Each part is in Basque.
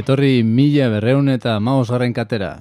Etorri mila berreun eta maosgarren katera.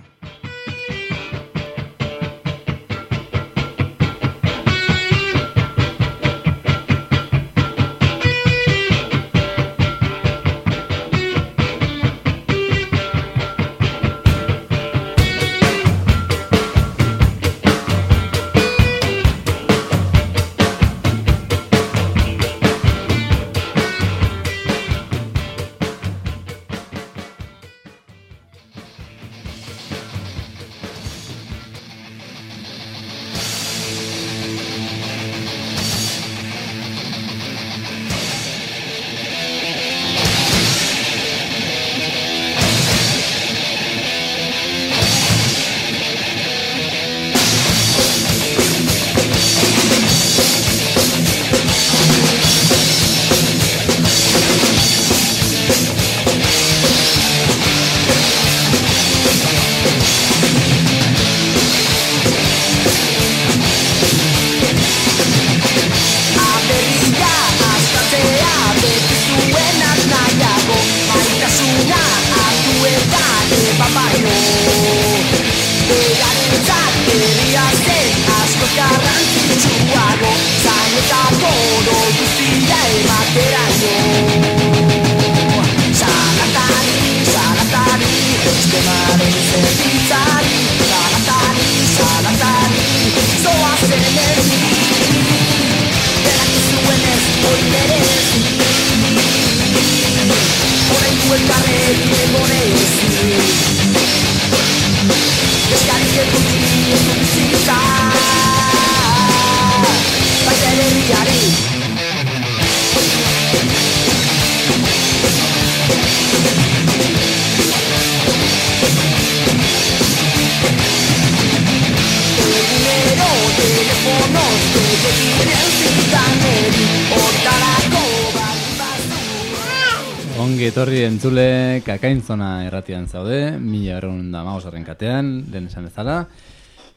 Kakaintzona erratian zaude, mila berreun da maosgarren katean, lehen esan bezala.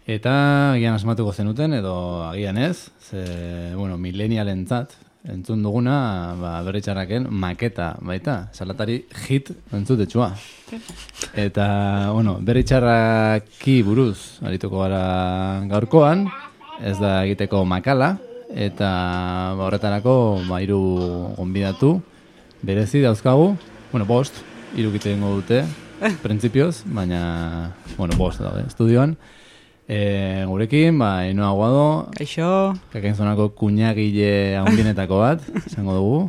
Eta agian asmatuko zenuten, edo agian ez, ze, bueno, milenialentzat, entzun duguna, ba, berritxarraken maketa baita, salatari hit entzutetsua. Eta, bueno, berritxarraki buruz, arituko gara gaurkoan, ez da egiteko makala, eta ba, horretarako ba, hiru gonbidatu, berezi dauzkagu, bueno, bost, irukite egingo dute, printzipioz, baina, bueno, bost daude, estudioan. E, gurekin, ba, Enoa Guado, Kaixo, kakainzonako kuñagile handienetako bat, esango dugu.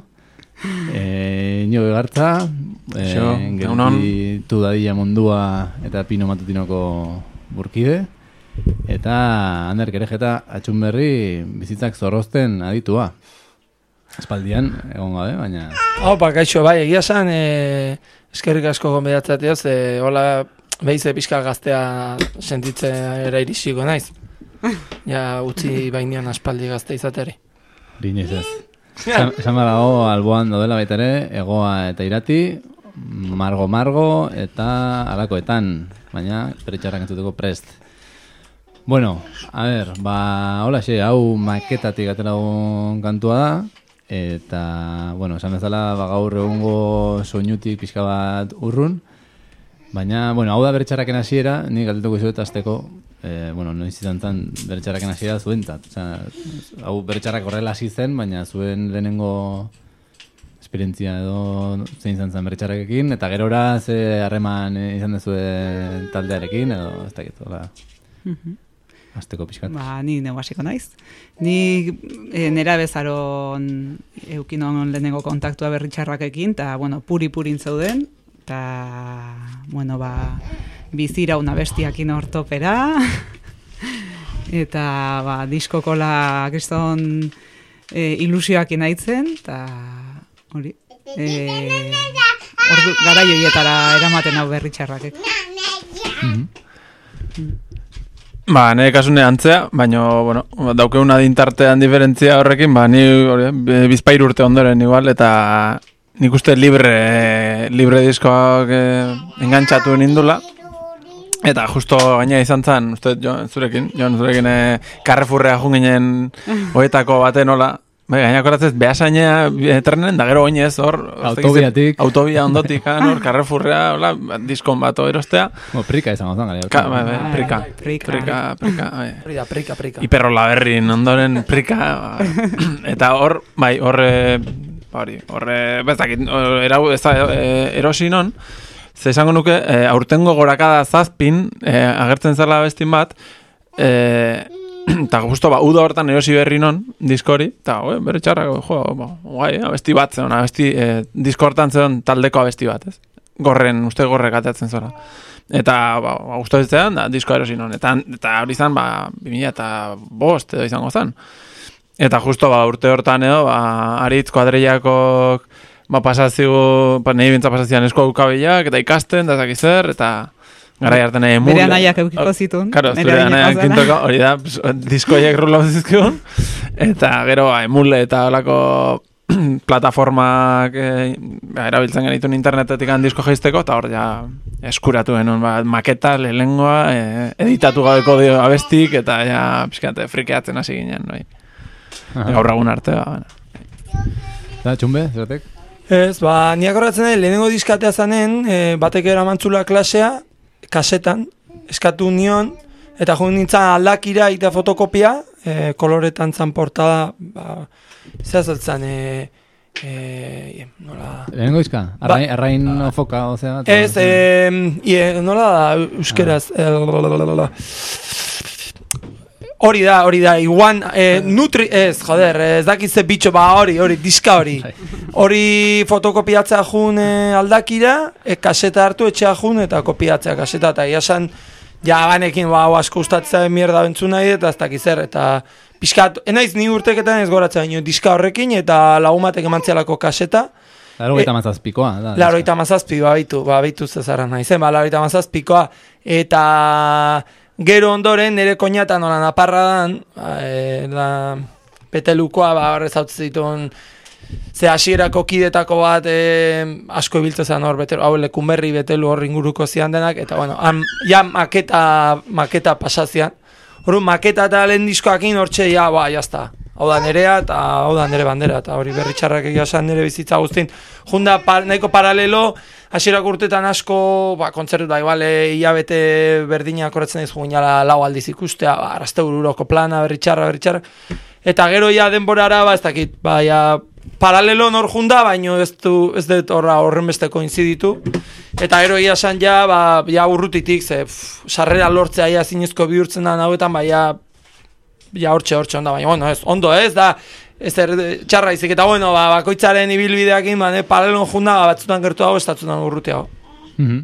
E, Ino Begartza, e, Kaixo, egunon. gertitu dadila mundua eta pino matutinoko burkide. Eta Ander Kerejeta atxun berri bizitzak zorrozten aditua. Espaldian, egon gabe, baina... Opa, kaixo, bai, egia esan, e, eskerrik asko gonbidatzateaz, e, hola, behize pixka gaztea sentitzen era irisiko naiz. Ja, utzi bainean aspaldi gazte izateri. Rinez ez. Esan behar dago alboan daudela baita ere, egoa eta irati, margo-margo eta alakoetan, baina peretxarrak entzuteko prest. Bueno, a ver, ba, hola xe, hau maketatik atera dugun kantua da, eta, bueno, esan bezala, ba, gaur egungo soinutik pixka bat urrun, baina, bueno, hau da beretxarraken hasiera, nik galdetuko izuet azteko, eh, bueno, noiz izan zen beretxarraken hasiera zuentzat. Osea, hau beretxarrak horrela hasi zen, baina zuen lehenengo esperientzia edo zein izan zen beretxarrakekin, eta gerora ze harreman eh, izan dezue taldearekin, edo ez dakit, hola, azteko pixkat. ba, ni neu hasiko naiz. Ni e, nera bezaron eukinon lehenengo kontaktua berritxarrakekin, eta, bueno, puri-purin zeuden, eta, bueno, ba, bizira una bestiakin ortopera, eta, ba, diskokola kriston e, ilusioak inaitzen, eta, hori, e, ordu, gara joietara eramaten hau berritxarrakek. Ba, nire kasune antzea, baina, bueno, daukeuna dintartean diferentzia horrekin, ba, ni hori, bizpair urte ondoren igual, eta nik uste libre, libre diskoak eh, engantzatu nindula. Eta justo gaina izan zen, uste, jo, zurekin, jo, zurekin eh, karrefurrea junginen hoetako baten hola, Bai, gainak horatzez, behasainea eh, trenen, da gero oinez, hor... Autobiatik. Autobia ondotik, han, hor, Carrefourrea, hola, diskon bat erostea. Bueno, prika izango zen, gara. Ka, bai, bai, Bai, prika. prika. Prika, prika, bai. Hori da, prika, prika. Iperrola berrin ondoren prika. ba. eta hor, bai, hor, eh, ba hori, hor, eh, bezakit, erau, ez da, erosi non, ze esango nuke, aurtengo gorakada zazpin, agertzen zela bestin bat, eh, eta justo ba, uda hortan erosi berri non, diskori, eta oi, bere txarrak, jo, ba, guai, abesti bat zeon, abesti, eh, disko hortan zeon taldeko abesti bat, ez? Gorren, uste gorrek atatzen zora. Eta, ba, ba guztu zean, da, disko erosi non. Eta, eta hori izan, ba, 2000 eta bost edo izango zen. Eta justo, ba, urte hortan edo, ba, aritz kuadreiakok, ba, pasazio, ba, nahi bintza pasazian esko aukabilak, eta ikasten, da zer, eta gara jarten nahi Bere anaiak eukiko zitun. Karo, zure anaiak zena. kintoko, hori da, diskoiek rula zizkion, eta gero, ba, emule eta holako plataformak eh, ba, erabiltzen genituen internetetik disko jaisteko, eta hor ja eskuratu genuen, ba, maketa, lehengoa, eh, editatu gabeko dio abestik, eta ja, pixkate, frikeatzen hasi ginen, bai. Gaur egun arte, ba, bueno. Da, txumbe, zeratek? Ez, ba, niak horretzen lehenengo diskatea zanen, e, batek eramantzula klasea, kasetan, eskatu nion, eta jo nintzen aldakira eta fotokopia, e, koloretan zan portada, ba, zehazaltzen, e, e, nola... Lehenengo izka? Arrain, arrain foka, ozea? Ba- Ez, e, ie, nola da, euskeraz, e, lalalala. Hori da, hori da, iguan, e, nutri, ez, joder, ez dakitze bitxo, ba, hori, hori, diska hori. Hori fotokopiatzea jun e, aldakira, e, kaseta hartu etxea jun eta kopiatzea kaseta, eta iasan, ja, banekin, ba, asko ustatzea mierda bentzu nahi, eta ez dakiz zer, eta pixkat, enaiz ni urteketan ez goratzea, baino, diska horrekin, eta lagumatek emantzialako kaseta, Laro gaita mazazpikoa, da. Laroita mazazpi, babitu, babitu zezarra nahi zen, ba, laroita mazazpikoa, eta gero ondoren nire koñata nola naparra dan, ba, e, la, petelukoa, ba, horrez hau zituen, ze hasierako kidetako bat e, asko ibiltzen zen hor, betelu, hau lekunberri betelu hor inguruko zian denak, eta bueno, han, ja maketa, maketa pasazian, Hor, maketa eta lehen diskoakin hortxe, ja, ba, jazta. Hau da nerea eta hau da nere bandera eta hori berri txarrak egia esan nere bizitza guztin. Junda par, nahiko paralelo, hasierak urtetan asko, ba, kontzertu da, igual, e, hilabete berdinak horretzen ez guinala lau aldiz ikustea, ba, arazte ururoko plana, berri txarra, berri txarra. Eta gero ja denborara, ba, ez dakit, ba, ja, paralelo nor junda, baino ez du, ez dut horra horren beste koinziditu. Eta gero ia esan ja, ba, ja urrutitik, ze, pff, sarrera lortzea ja zinezko bihurtzen da hauetan, ba, ja, ja hortxe hortxe onda, baina, bueno, ez, ondo ez, da, ez er, txarra izik, eta bueno, ba, bakoitzaren ibilbideakin, ba, ne, paralelon junda, ba, batzutan gertu dago, estatzutan urrutiago. Mhm.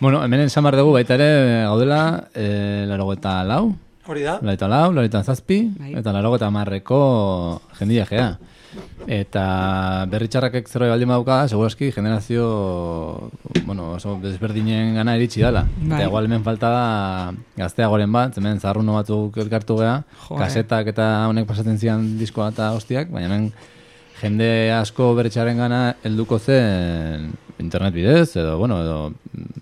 Bueno, hemen esan behar dugu baita ere gaudela, e, laro eta lau, Hori da? laro eta lau, laro eta zazpi, Bai. eta laro eta marreko jendia gea. Eta berri txarrakek zerbait baldin badauka, segurazki generazio, bueno, oso desberdinen gana iritsi dala. Bai. Eta igual hemen falta da gazteagoren bat, hemen zarruno batzuk elkartu gea, Jo, kasetak eta honek pasatzen zian diskoa eta hostiak, baina hemen jende asko berritxaren gana helduko zen internet bidez, edo, bueno, edo,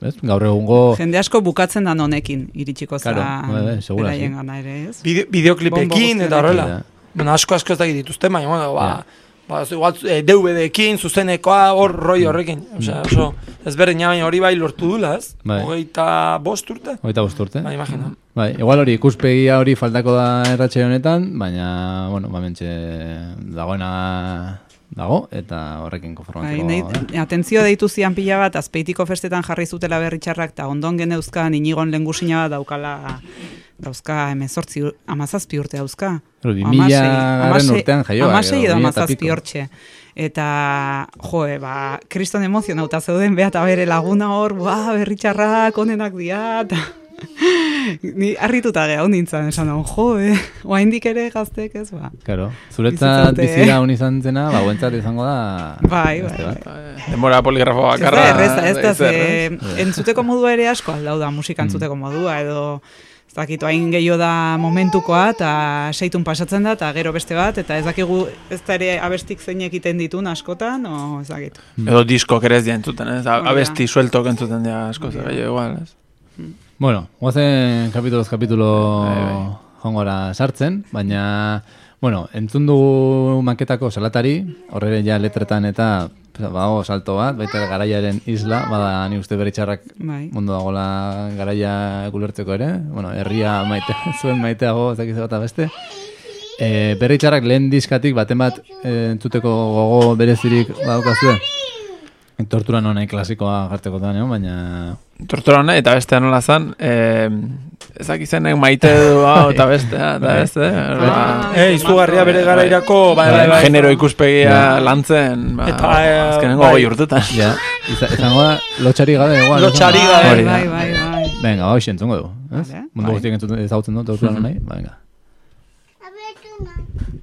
ez, gaur egungo... Jende asko bukatzen dan honekin iritsiko Claro, zan bai, bai, segura, beraien sí. gana ere, ez? Bide, bideoklipekin eta horrela. Bueno, asko asko ez dakit dituzte, baina, bueno, ba, Ja. ba, igual, e, DVD-ekin, zuzenekoa, hor, roi horrekin. Osea, oso, ezberdina, baina hori bai lortu dula, ez? Bai. Hogeita bost urte? Hogeita bost urte. Bai, imagina. Bai, igual hori ikuspegia hori faltako da erratxe honetan, baina, bueno, ba mentxe dagoena dago, eta horrekin Bai, konformatzeko. nahi, da. atentzio deitu zian pila bat, azpeitiko festetan jarri zutela berritxarrak, eta ondon geneuzkan inigon lengusina bat daukala, dauzka emezortzi, amazazpi urte dauzka. Mila hamasei- urtean jaioak, Hamasei edo amazazpi hortxe. Eta, joe, ba, kriston emozionauta zeuden beha eta bere laguna hor, ba, berritxarrak onenak dira, eta... Ni harrituta geha nintzen, esan hon, jo, eh, oaindik ere gaztek ez, ba. Claro, zuretzat bizira hon izan zena, ba, guentzat izango da... Bai, bai, bat. Denbora poligrafo Ez da, bakarra. ez da, ez errez. ze, entzuteko modua ere asko aldau da, musika entzuteko modua, edo, dakit, hain gehiago da momentukoa, eta seitun pasatzen da, eta gero beste bat, eta ez dakigu, ez da ere abestik zein egiten ditun askotan, o ez dakit. Edo diskok ere ez dira entzuten, ez? Abesti sueltok entzuten dira asko, zer gehiago igual, ez? Bueno, guazen kapituloz kapitulo Bai, bai. jongora sartzen, baina, Bueno, entzun dugu maketako salatari, horre ja letretan eta bago salto bat, baita garaiaren isla, bada ni uste beritxarrak Bai. mundu dagoela garaia gulertzeko ere, bueno, herria maite, zuen maiteago, ez dakiz bat beste. E, beritxarrak lehen diskatik baten bat e, entzuteko gogo berezirik badaukazue. Tortura nonai klasikoa jarteko da, no? baina... Tortura hona, eta beste nola zan, eh, ezak izenek maite du hau, eta beste, eta ez, eh? Ba, Eh, izugarria bere garairako, bai, bai, bai. genero ikuspegia lantzen, ba, Eta, eh, azkenengo bai. goi urtetan. Ja, iza- izango da, lotxari gabe, igual. Lotxari gabe. Bai, bai, bai. Venga, hau entzungo dugu. Ez? Mundu Bai. guztiak entzuten ezagutzen du, tortura nonai? Ba, venga. Josebas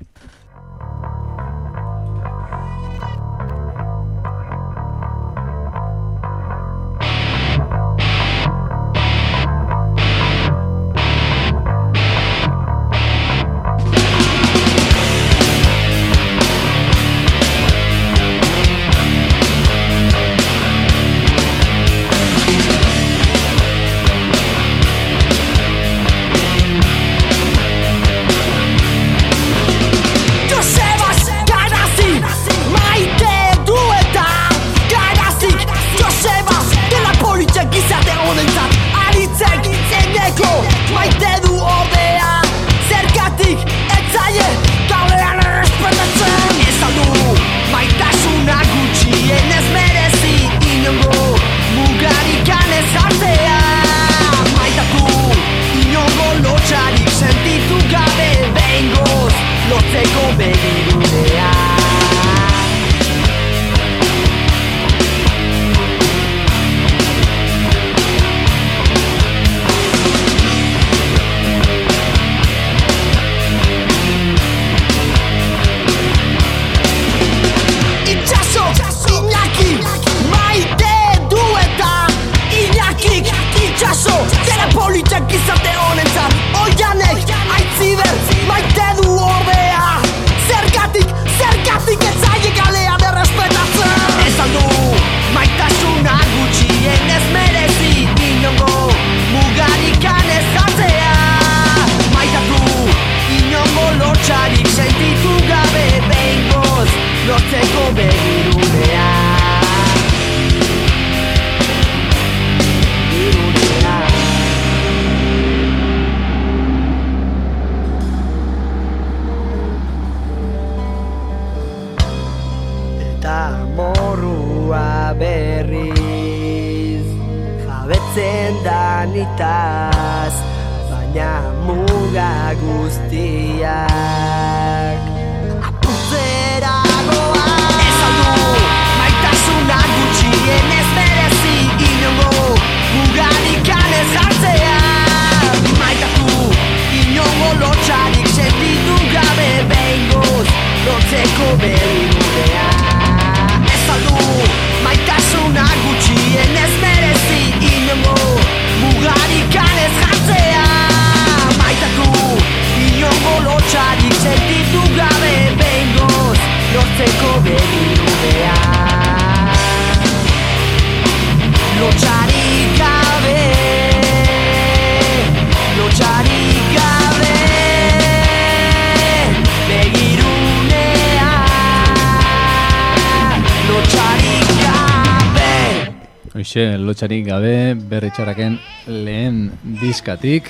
Lotxarik gabe, berritxarraken lehen diskatik.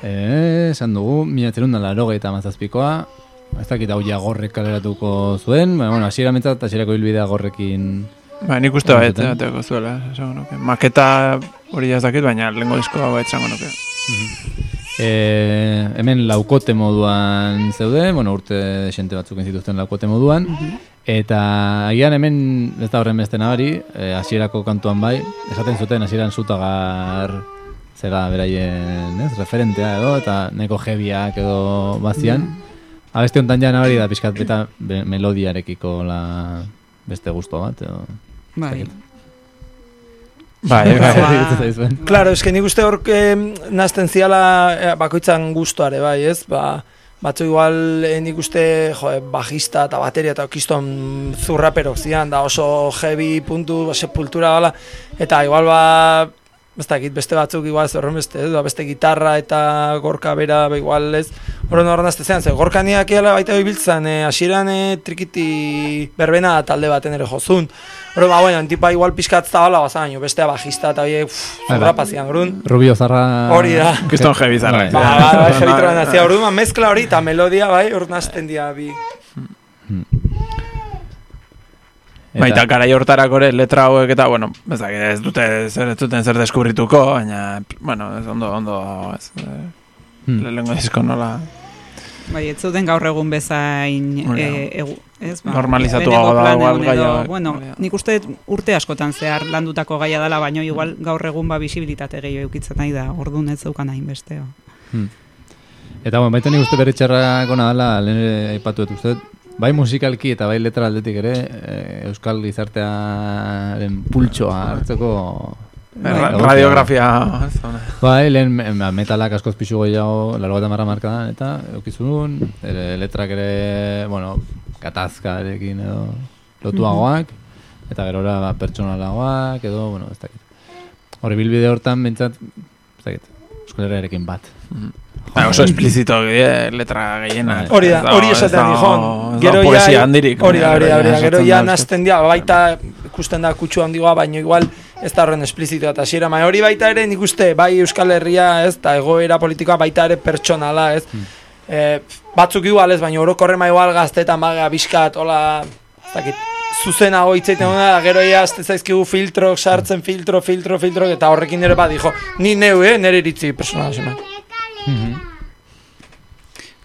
Eh, esan dugu, minatzerun da laro eta mazazpikoa. Ez dakit hau jagorrek kaleratuko zuen. Baina, bueno, asiera mentzat, asierako hilbidea gorrekin... Ba, nik uste Entzuten. ateko zuela, esango nuke. Maketa hori ez dakit, baina lengo diskoa bait esango nuke. E, hemen laukote moduan zeude, bueno, urte xente batzuk zituzten laukote moduan, eta agian hemen ez da horren beste nabari, e, hasierako kantuan bai, esaten zuten hasieran zutagar zera beraien, ez, referentea edo, eta neko jebiak edo bazian. Abeste honetan ja nabari da pixkat beta be- melodiarekiko la beste gusto bat, edo... Bai. Bai, bai. Ba. Zaizuen. Claro, eske nik uste hor eh, nazten ziala eh, bakoitzan gustoare bai, ez? Ba, batzu igual nik uste jo, bajista eta bateria eta kiston zurrapero zian, da oso heavy puntu, sepultura gala, eta igual ba, ez dakit, beste batzuk igual ez horren beste, edo beste gitarra eta gorka bera, ba, igual ez, horren horren azte zean, ze gorka niak eala baita bibiltzen, e, hasieran e, trikiti berbena talde baten ere jozun. Horren, ba, bueno, tipa igual pixkat zabala baza, baino bestea bajista eta horiek, zorra bai. pazian, orduan. Rubio zarra... Hori da. Kriston jebi zara. Bai. Ba, ba, ba, jebitroan nazia, orduan, ba, mezkla hori eta melodia, bai, orduan azten dira bi. Baita garai hortarako ere letra hauek eta, bueno, ez dakit, ez dute zer, ez duten zer deskubrituko, baina, bueno, ez ondo, ondo, ez, eh, Hmm. lehenengo disko nola, Bai, ez zuten gaur egun bezain da. e, egu, ez, ba, Normalizatuago da, igual, gaia- Bueno, gaia. nik uste urte askotan zehar landutako gaia dela, baino igual gaur egun ba bisibilitate gehiago eukitzen nahi da, orduan ez zeukan hain besteo. Hmm. Eta bueno, baita nik uste bere txarrak ona dela, lehen aipatu dut uste, bai musikalki eta bai letra aldetik ere, e, Euskal gizartearen pultsoa hartzeko... Ra- egokia. radiografia. Bai, lehen me- metalak askoz pixu gehiago, laro eta marra markadan, eta eukizun, ere letrak ere, bueno, gatazkarekin edo lotuagoak, eta gerora ba, pertsonalagoak, edo, bueno, ez dakit. Hori bilbide hortan, bentsat, ez dakit, Euskal Herriarekin bat. Ba, oso esplizito eh, letra gehienak. Bai. Hori da, dago- hori esaten dago- dijon. ez Gero poesia handirik. hori da, hori da, hori da, gero ja da, nazten dira, baita ikusten da kutsu handigoa, baino igual ez da horren esplizito eta hasiera ma hori baita ere nik uste bai Euskal Herria, ez, eta egoera politikoa baita ere pertsonala, ez. Eh, batzuk igual ez, baina orokorren ma igual gaztetan baga bizkat, hola, ez dakit, zuzenago hitzaiten da, gero ja azte zaizkigu filtro, sartzen filtro, filtro, filtro, eta horrekin ere bat, dijo, ni neu, eh, nire iritzi personala zema.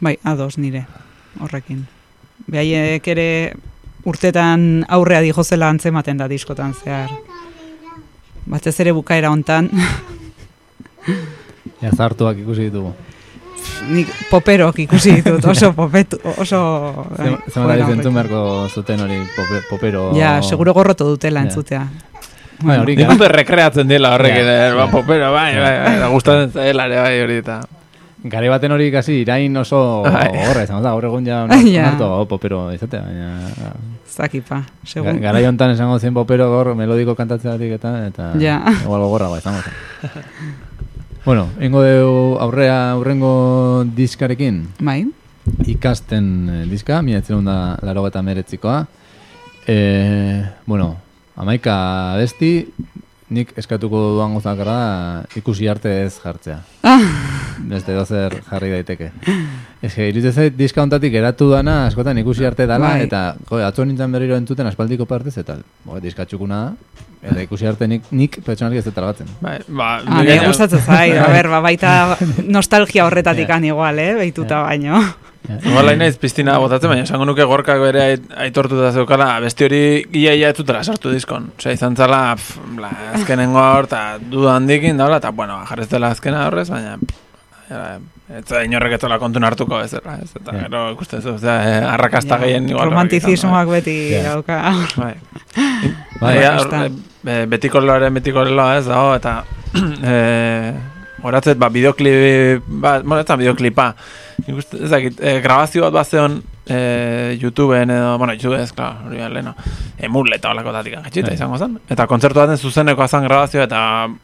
Bai, ados nire, horrekin. Behaiek ere urtetan aurrea dijo zela antzematen da diskotan zehar. Batez ere bukaera hontan, Ja, zartuak ikusi ditugu. nik poperok ikusi ditut, oso popetu, oso... bai, Zema joera da horrekin. entzun beharko zuten hori pope, popero... Ja, seguro gorroto dutela entzutea. Bai, hori, Nik rekreatzen dela horrekin, Ja. eh, ba, popero, bai, bai, bai, gustatzen zaila ere, bai, hori eta. Gare baten hori kasi irain oso Bai. horra izango da, gaur egun ja onartu oh, popero izatea, baina... Zakipa, segun. Garai hontan esango zen popero gaur melodiko kantatzearik eta eta Ja. igual gogorragoa izango zen. bueno, ingo deu aurrea aurrengo diskarekin, Bai, ikasten eh, diska, mila etzerun da laro eta meretzikoa. E, bueno, amaika besti, nik eskatuko duan gozakarra da ikusi arte ez jartzea. Beste dozer jarri daiteke. Ez que, iruditzen zait, diska hontatik eratu dana askotan ikusi arte dala, Bai. eta jo, atzo nintzen berriro entzuten aspaldiko partez, eta bo, diska txukuna da, eta ikusi arte nik, nik pertsonalik ez dut batzen. Bai, ba, ah, gustatzen zait, a ber, ba, baita nostalgia horretatik an igual, eh, behituta baino. Igual hain naiz piztina botatzen, baina esango nuke gorkak bere ait- aitortuta zeukala, beste hori ia ia ez dutela sartu diskon. Osea, izan zala, pff, bla, azkenengo hor, eta duda handikin daula, eta bueno, jarrez dela azkena horrez, baina, ez da inorrek ez dela kontun hartuko ez, ez, eta Ja. gero ikusten zu, osea, eh, arrakasta gehien igual. da. Romantizismoak beti Ja. dauka. Bai. Bai, Baina, Arrakasta. hor, e, betiko loaren betiko leloa ez dago, eta e, horatzet, ba, bideoklip, ba, bueno, ez da bideoklipa, Nik uste, ez dakit, e, grabazio bat bat zeon e, YouTubeen edo, bueno, YouTube ez, klar, hori da leheno, emul eta holako datik jetxita Bai. izango zen. Eta kontzertu baten zuzeneko azan grabazio eta,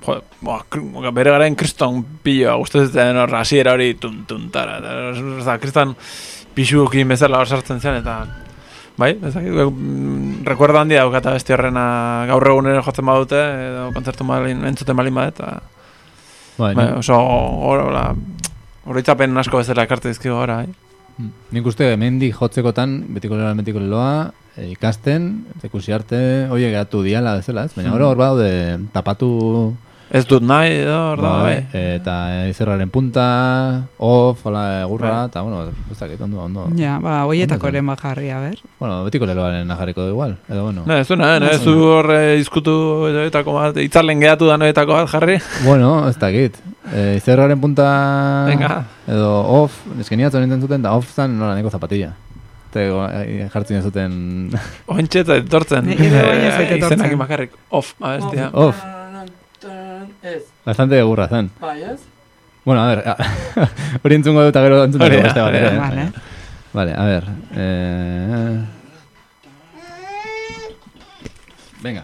jo, boa, kr- bere garen kriston hor hasiera hori tun, tun, tara, eta, kriston pixukin bezala hor sartzen zen, eta Bai, ez dakit, mm, recuerdo handi daukata besti horrena gaur egun jotzen badute, edo kontzertu malin, entzuten balin badet, eta bai, bai, oso hori, horitzapen asko bezala ekarte dizkigu gora, bai. Mm. Nik uste hemendik jotzekotan, betiko leloa, betiko leloa, e, ikasten, ikusi arte, oie geratu diala bezala, ez? Baina hor hor badaude tapatu, Ez dut nahi, edo, hor da, bai. eta izerraren punta, off, hola, egurra, Bai. eta, bueno, ez dakit, ondo, ondo. Ja, ba, hoietako ere bajarri, a ber. Bueno, betiko leloaren jarriko du igual, edo, bueno. Ne, ez du nahi, ez du hor eh, izkutu etako bat, itzalen gehatu da noetako bat jarri. Bueno, ez dakit. E, izerraren punta, Venga. edo off, eske ni atzo nintzen zuten, da off zan nola neko zapatilla. Eta eh, jartzen ez zuten Ointxe eta etortzen. Izenak bakarrik, off, abestia. off, Ez, bastante egurra zen. bai, ez? Bueno, a ver, hori entzungo dut gero entzungo dut beste bat. eh? Vale. Vale, a ver. Eh... Venga.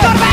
¡Torba!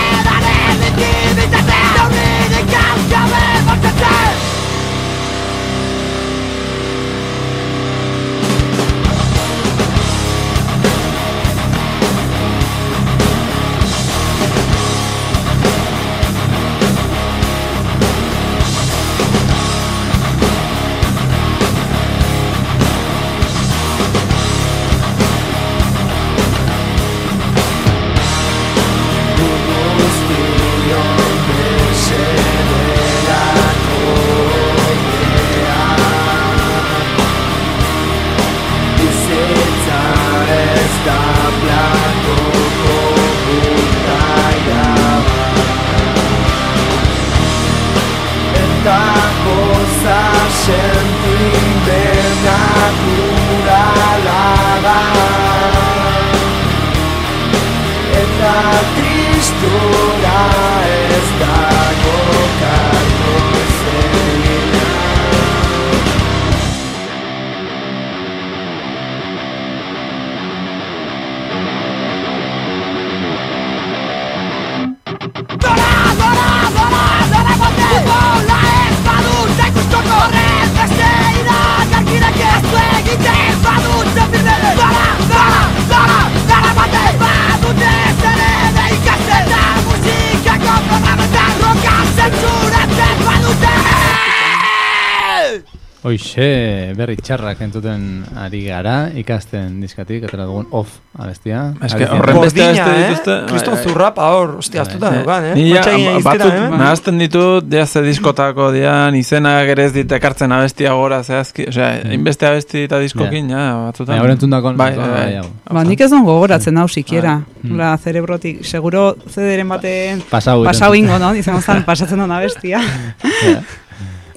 Hoixe, berri txarrak entzuten ari gara, ikasten diskatik, atera dugun off abestia. Ez que Abestia- horren beste beste eh? dituzte. Kriston bai, bai. zurrapa hor, ostia, Bai, astuta Eh, dugan, eh? Ni ja, Matxagin iztera, batzuk eh? nahazten ditut, ja ze diskotako dian, izenak ere ez dit ekartzen abestia gora zehazki, osea, inbeste abesti eta diskokin, ja, batzutan. Baina, hor entzundako bai, bai, bai. Ba, nik ez dongo gogoratzen hau sikiera. Mm. La cerebrotik, seguro zederen baten Pasau. ingo, no? Izan zan, pasatzen dona bestia.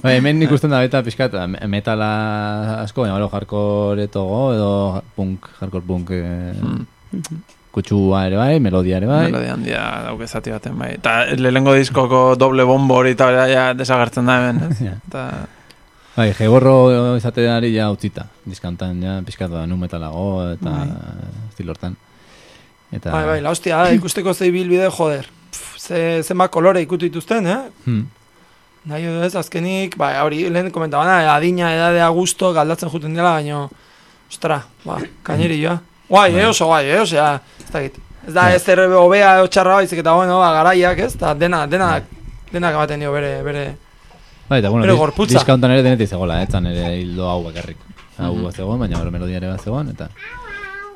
Bai, hemen ikusten da beta pixkat, me- metala asko, baina hardcore togo, edo punk, hardcore punk eh, kutsua ere bai, melodia ere bai. Melodia handia dauke zati baten, bai. Eta lehengo diskoko doble bombo hori eta ja desagertzen da hemen? Ja. Eta, Bai, jeborro izateari ja utzita. Diskantan ja pixkat da nu metalago eta Bai. estilo hortan. Eta, Bai, bai, la hostia, ikusteko zei bilbide, joder. Pff, ze, zenbat kolore ikutu dituzten, eh? Hmm. Nahi edo ez, azkenik, bai, hori, lehen komentabana, adina, edadea, gusto, galdatzen juten dela, baino, ostra, ba, kaineri joa. Guai, eh, oso guai, eh, osea, ez dakit. Ez da, Ja. ez errebe hobea edo txarra baizik eta, bueno, ba, garaiak, ez, eta dena, dena, denak ematen dio bere, bere, Bai, eta bueno, Bere gorputza. diska honetan ere denetik zegoela, eh, etzan ere hildo hau bakarrik. Hau bat zegoen, baina hor melodia ere bat zegoen, eta...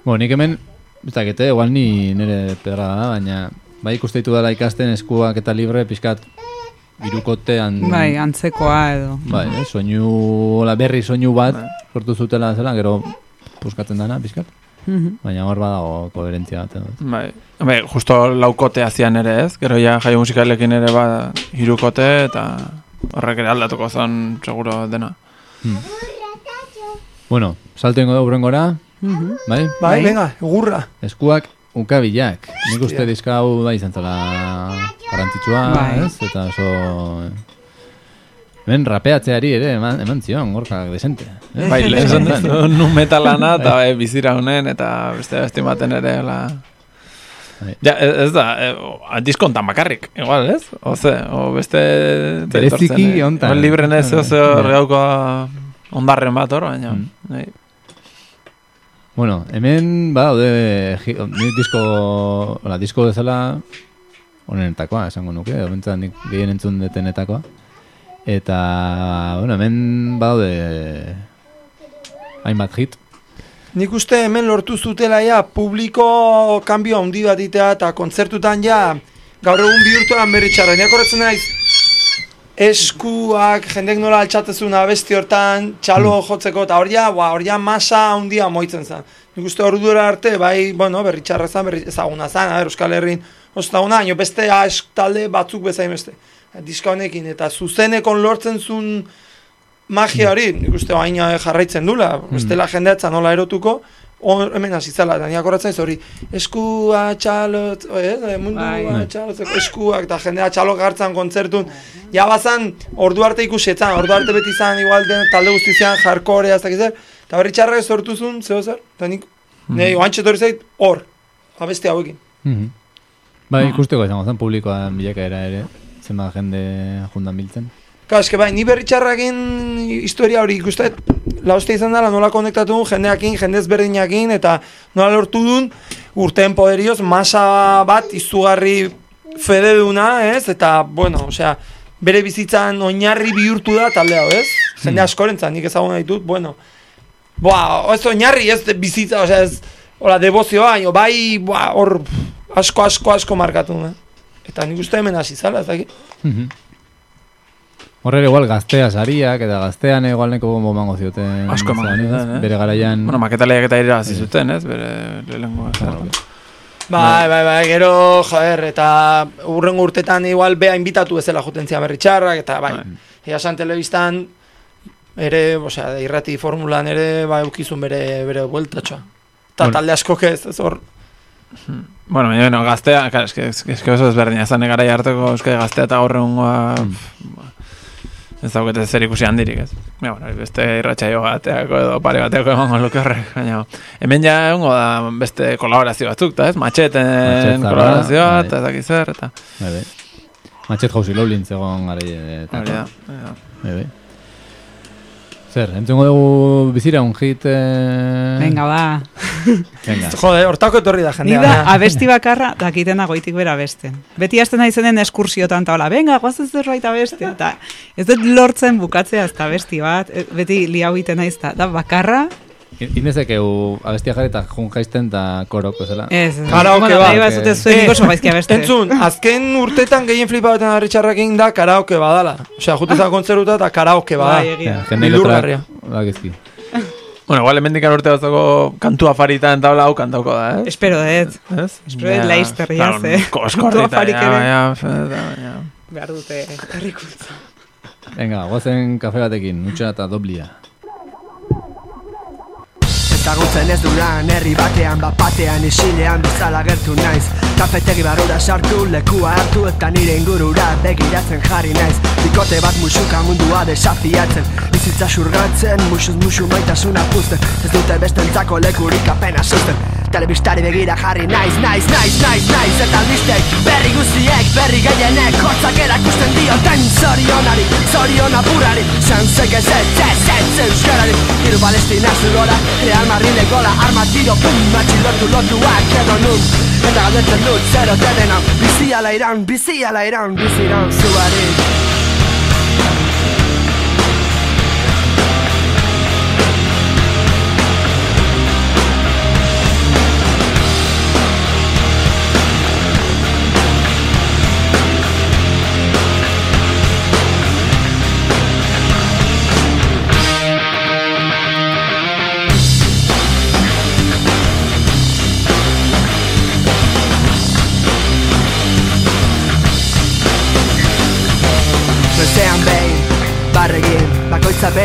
Bueno, nik hemen, ez dakite, igual ni nire pedra da, baina bai ikuste ditu dela ikasten eskuak eta libre, pixkat, birukotean... bai, antzekoa edo. Bai, eh, soinu, hola, berri soinu bat, sortu zutela zela, gero puskatzen dana, pixkat. Mhm. Baina hor badago koherentzia bat. edo. bai, bai, justo laukote hazian ere ez, gero ja jaio musikalekin ere ba hirukote eta horrek ere aldatuko zon seguro dena. Bueno, salto ingo dugu urrengora, Mhm. bai? bai, Bai. venga, egurra. Eskuak ukabilak. Nik uste diska hau bai izan zela garrantzitsua, Bai. ez? Eta oso... Hemen rapeatzeari ere eman, eman zion, gorkak desente. Eh? Bai, lehen nu metalana eta bai, bizira honen eta beste beste baten ere la... Bai. Ja, ez ez da, e, o- diskontan bakarrik, igual, ez? O ze, o beste... Bereziki eh? hontan. Igual Libre nez, Ah, oso ja. gauko ondarren bat hor, baina... Mm. Bueno, hemen badaude ji- ni disko, hola, disko bezala onenetakoa, esango nuke, bentsat nik gehien entzun detenetakoa. Eta, bueno, hemen badaude hainbat hit. Nik uste hemen lortu zutela ja publiko kanbio handi bat itea eta kontzertutan ja gaur egun bihurtuan berri txarra. Nik horretzen naiz eskuak jendek nola altxatezun abesti hortan txalo jotzeko eta hor ja, ba, hor ja masa handia moitzen zen. Nik uste ordura arte, bai, bueno, berri txarra zen, berri ezaguna zen, ber, Euskal Herrin oso ezaguna, baina beste ask talde batzuk bezain beste. Diska honekin, eta zuzenekon lortzen zuen magia hori, nik uste baina jarraitzen dula, bestela jendeatzen nola erotuko, hor hemen hasi zela, eta niak horretzen ez hori, eskua txalot, eh, mundua Bai. txalotzeko eskuak, eta jendea txalok hartzen kontzertun, ja bazan, ordu arte ikusi etzan, ordu arte beti izan, igual den, talde guztizian, jarkorea, ez dakiz zer, eta berri txarra sortu zuen, zeo zer, eta nik, nahi, oantxe torri zait, hor, abesti hauekin. Mhm. Bai, ikusteko izango zen publikoan bilakaera ere, zenbat jende jundan biltzen. Ka, eske bai, ni berritxarrakin historia hori ikustet, la hostia izan dela nola konektatu duen jendeakin, jende ezberdinakin, eta nola lortu duen urteen poderioz masa bat izugarri fededuna, ez? Eta, bueno, osea, bere bizitzan oinarri bihurtu da talde hau, ez? Jende askorentzan, nik ezaguna ditut, bueno. Boa, ez oinarri, ez bizitza, osea, ez, hola, debozioa, bai, boa, hor, asko, asko, asko markatu, eh? Eta nik uste hemen hasi zala, ez dakit. Mhm. Horre igual gaztea sariak eta gaztean igual neko bombo mango zioten. Asko emango zioten, eh? Bere garaian... Bueno, maketaleak eta irabazi zuten, ez? Bere lehenengo Claro. Bai, bai, bai, gero, joder, eta urrengo urtetan igual bea inbitatu ezela jutentzia berri txarrak, eta bai, bai. san telebistan ere, osea, irrati formulan ere, bai, eukizun bere, bere bueltatxoa. Eta Bueno. talde asko ez, ez hor, Bueno, baina, bueno, gaztea, claro, eske, eske, eske oso ezberdina, zan egara harteko eske gaztea eta gaur egungoa, ez daukete zer ikusi handirik, ez. Ja, bueno, beste irratxaio bateako edo pare bateako emango luke horrek, baina hemen ja egongo da beste kolaborazio batzuk, eta ez, matxeten Matxet kolaborazioa, Zarra, eta ez dakit zer, eta... Bai, bai. Matxet jauzi loulin zegoen gara eta. Hori da, hori da. Bai, bai. Zer, entzungo dugu bizira un hit... Eh... Venga, ba. Venga. Jode, hortako etorri da jendea. da abesti bakarra dakitena goitik bera abesten. Beti hasten naizenen eskursiotan eta hola, venga, guazen zerbait abeste. Eta ez dut lortzen bukatzea ez da abesti bat, e, beti liau egiten naiz da. Da bakarra, Inezek eu abestia jarri eta jun jaisten eta koroko zela. ez. Karaoke bueno, bat. bat zute zuen Eh, nik oso gaizki abeste. Entzun, azken urtetan gehien flipa beten harritxarrakin da karaoke badala. Osea, jutezak kontzeruta eta karaoke bada. Bai, egia. Ja, jende Bildurgarria. Ba, gezki. Bueno, igual, hemendik urte batzako kantu afaritan tabla hau kantauko da, eh? Espero dut. Ez? Espero dut Leicester, ja, ze. Koskorrita, Kantu afarik ja, ere. ja. Behar dute herrikuntza. Venga, guazen kafe batekin, nutxa eta doblia. Ezagutzen ez duran herri batean Bapatean isilean bezala gertu naiz. Kafetegi barura sartu lekua hartu Eta nire ingurura begiratzen jarri naiz. Bikote bat musuka mundua desafiatzen Bizitza surgatzen, musuz musu maitasuna puzten. Ez dute bestentzako lekurik apena susten. Telebistari begira jarri naiz, naiz, naiz, naiz, naiz Eta albistek berri guztiek, berri gehienek Hortzak erakusten dioten zorionari, zorion apurari Zantzek ez ez, ez, ez, euskarari Hiru palestina zugora, Real Madrid gola Arma tiro, pum, matxilotu lotuak edo nun Eta galdetzen dut, zero tedena Bizi ala iran, bizi ala iran, bizi iran zuari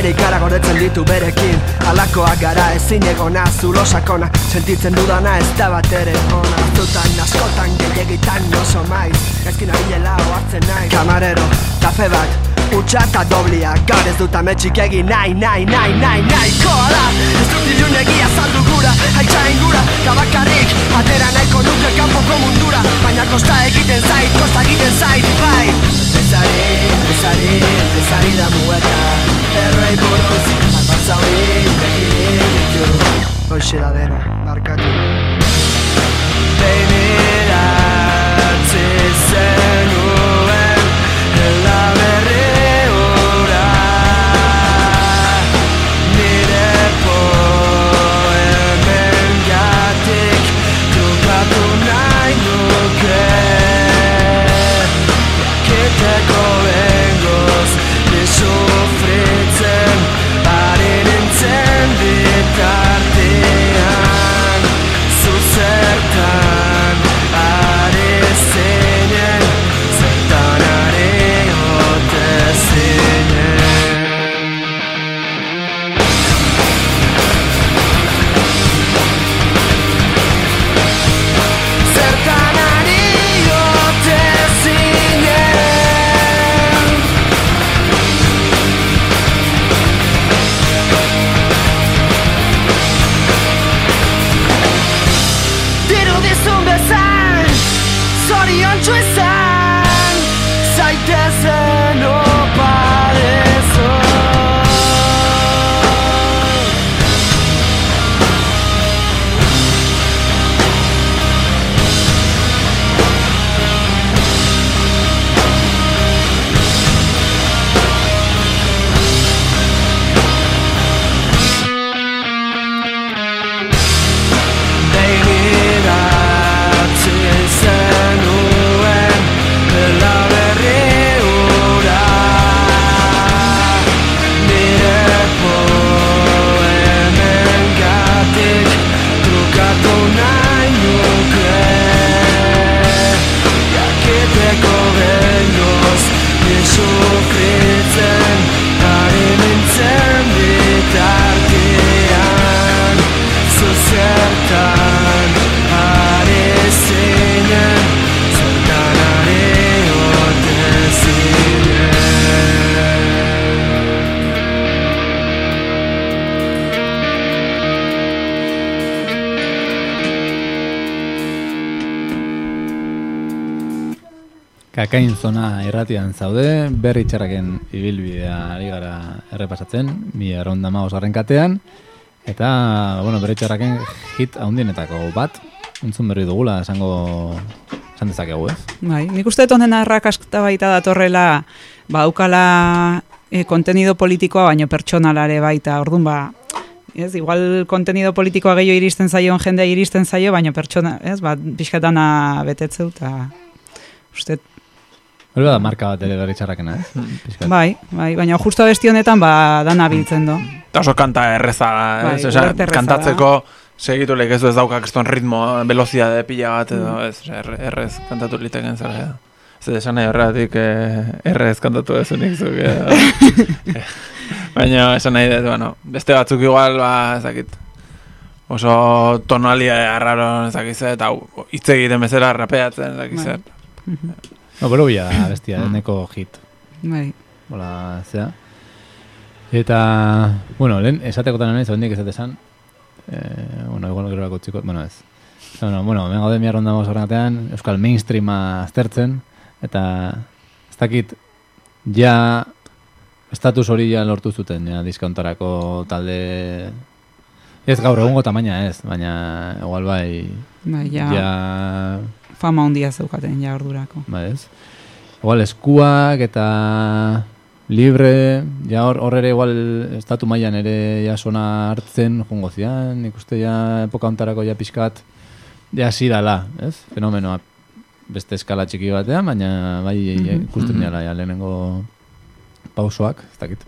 bere ikara gordetzen ditu berekin. Alakoak gara ezin egona zulo sakona. Sentitzen dudana ez da bat ere ona. Azutan, askotan, gehiagitan oso maiz. Ezkin abilela oartzen nahi Kamarero, kafe bat, utxa eta doblia. Gaur ez dut ametxik egin nahi, nahi, nahi, nahi, nahi Koa da, ez dut ilun egia saldu gura Haitxa ingura, gabakarrik Atera nahiko nuke kanpoko mundura. Baina kosta egiten zait, kosta egiten zait, bai. Bezari, bezari, bezari da mueta Errei buruz, albatzauri, begirin ditu Hoxe da dena, die. Kakain zona irratian zaude, berri txarraken ibilbidea ari gara errepasatzen, mi erronda maosgarren katean, eta, bueno, berri txarraken hit haundienetako bat, entzun berri dugula, esango, esan dezakegu, ez? Bai, nik uste dut honen arrakasta baita datorrela, ba, aukala e, kontenido politikoa, baino pertsonalare baita, orduan ba, ez, igual kontenido politikoa gehiago iristen zaio, jendea iristen zaio, baino pertsona, ez, ba, pixkatana betetzeu, eta uste, Hori da marka bat ere berri txarrakena, ez? Pixkat. bai, bai, baina justo besti honetan, ba, dana biltzen do. Eta oso kanta erreza, Bai, ez? Ulerterreza kantatzeko segitu lek ez du ez daukak eston ritmo, velozia de pila bat edo, ez, erre- errez kantatu liteken zer. Ez esan nahi horretik eh, errez kantatu ez unik zuk edo. Baina esan nahi dut, bueno, beste batzuk igual, ba, ez dakit, oso tonalia arraro ez dakit zer, eta hitz egiten bezala rapeatzen ez dakit Bai. No, pero bila da, bestia, neko hit. Bai, Hola, zea. Eta, bueno, lehen esatekotan naiz, hondik esate esan, eh, bueno, igual gero bako txiko, bueno, ez. Bueno, bueno, hemen gaude miarron dago zorrenatean, Euskal Mainstreama aztertzen, eta ez dakit, ja, estatus hori ja lortu zuten, ja, diskontarako talde, ez gaur egungo tamaina ez, baina igual bai, bai, ja fama handia zeukaten, ja, ordurako. Ba ez. Igual eskuak eta libre, ja hor, hor ere igual estatu mailan ere ja sona hartzen jongo zian, nik uste ja epoka hontarako ja pixkat ja hasi dala, ez? Fenomenoa beste eskala txiki batean, baina bai ikusten Mhm. dela ja lehenengo pausoak, ez dakit.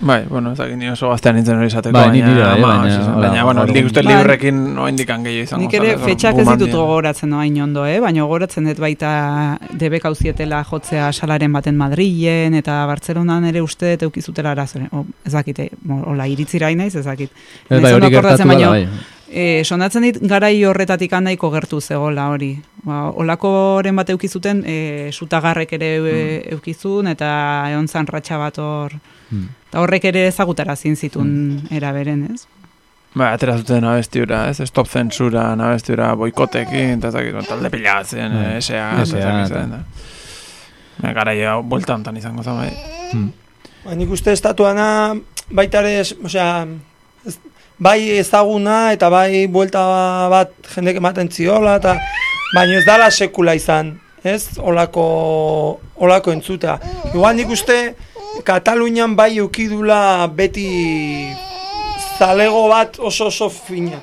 Bai, bueno, ez dakit ni oso gaztean nintzen hori izateko, Bai, baina, nire bai, ama, baina, hola, baina, bueno, nik uste egun- librekin no indikan gehiago izango. Nik ere fetxak ez ditut dira. gogoratzen noain ondo, eh? baina gogoratzen dut baita debek auzietela jotzea salaren baten Madrilen, eta Bartzelonan ere uste dut eukizutela arazoren. Ez dakite, hola, iritzira naiz, ez dakit. Bai, hori gertatu da, baino, bai. E, sonatzen dit, garai horretatik handaiko gertu zegoela hori. Ba, olakoren bat eukizuten, e, sutagarrek ere e, eukizun, eta egon zan ratxa bat hor. Eta horrek ere ezagutara zitun era beren, ez? Ba, atera zuten abestiura, ez? Stop zensura, abestiura boikotekin, eta bueno, talde pila zen, Bai. eh, SEA, SEA, ez dakit eta- zen, da. Ba, Gara ja, buelta hontan izango zen, bai. Hmm. Ba, nik uste estatuana baita ere, es- osea, bai ezaguna eta bai buelta bat jendek ematen ziola, eta baino ez dala sekula izan, ez? Olako, olako entzuta. Igual nik uste Katalunian bai eukidula beti zalego bat oso oso fina.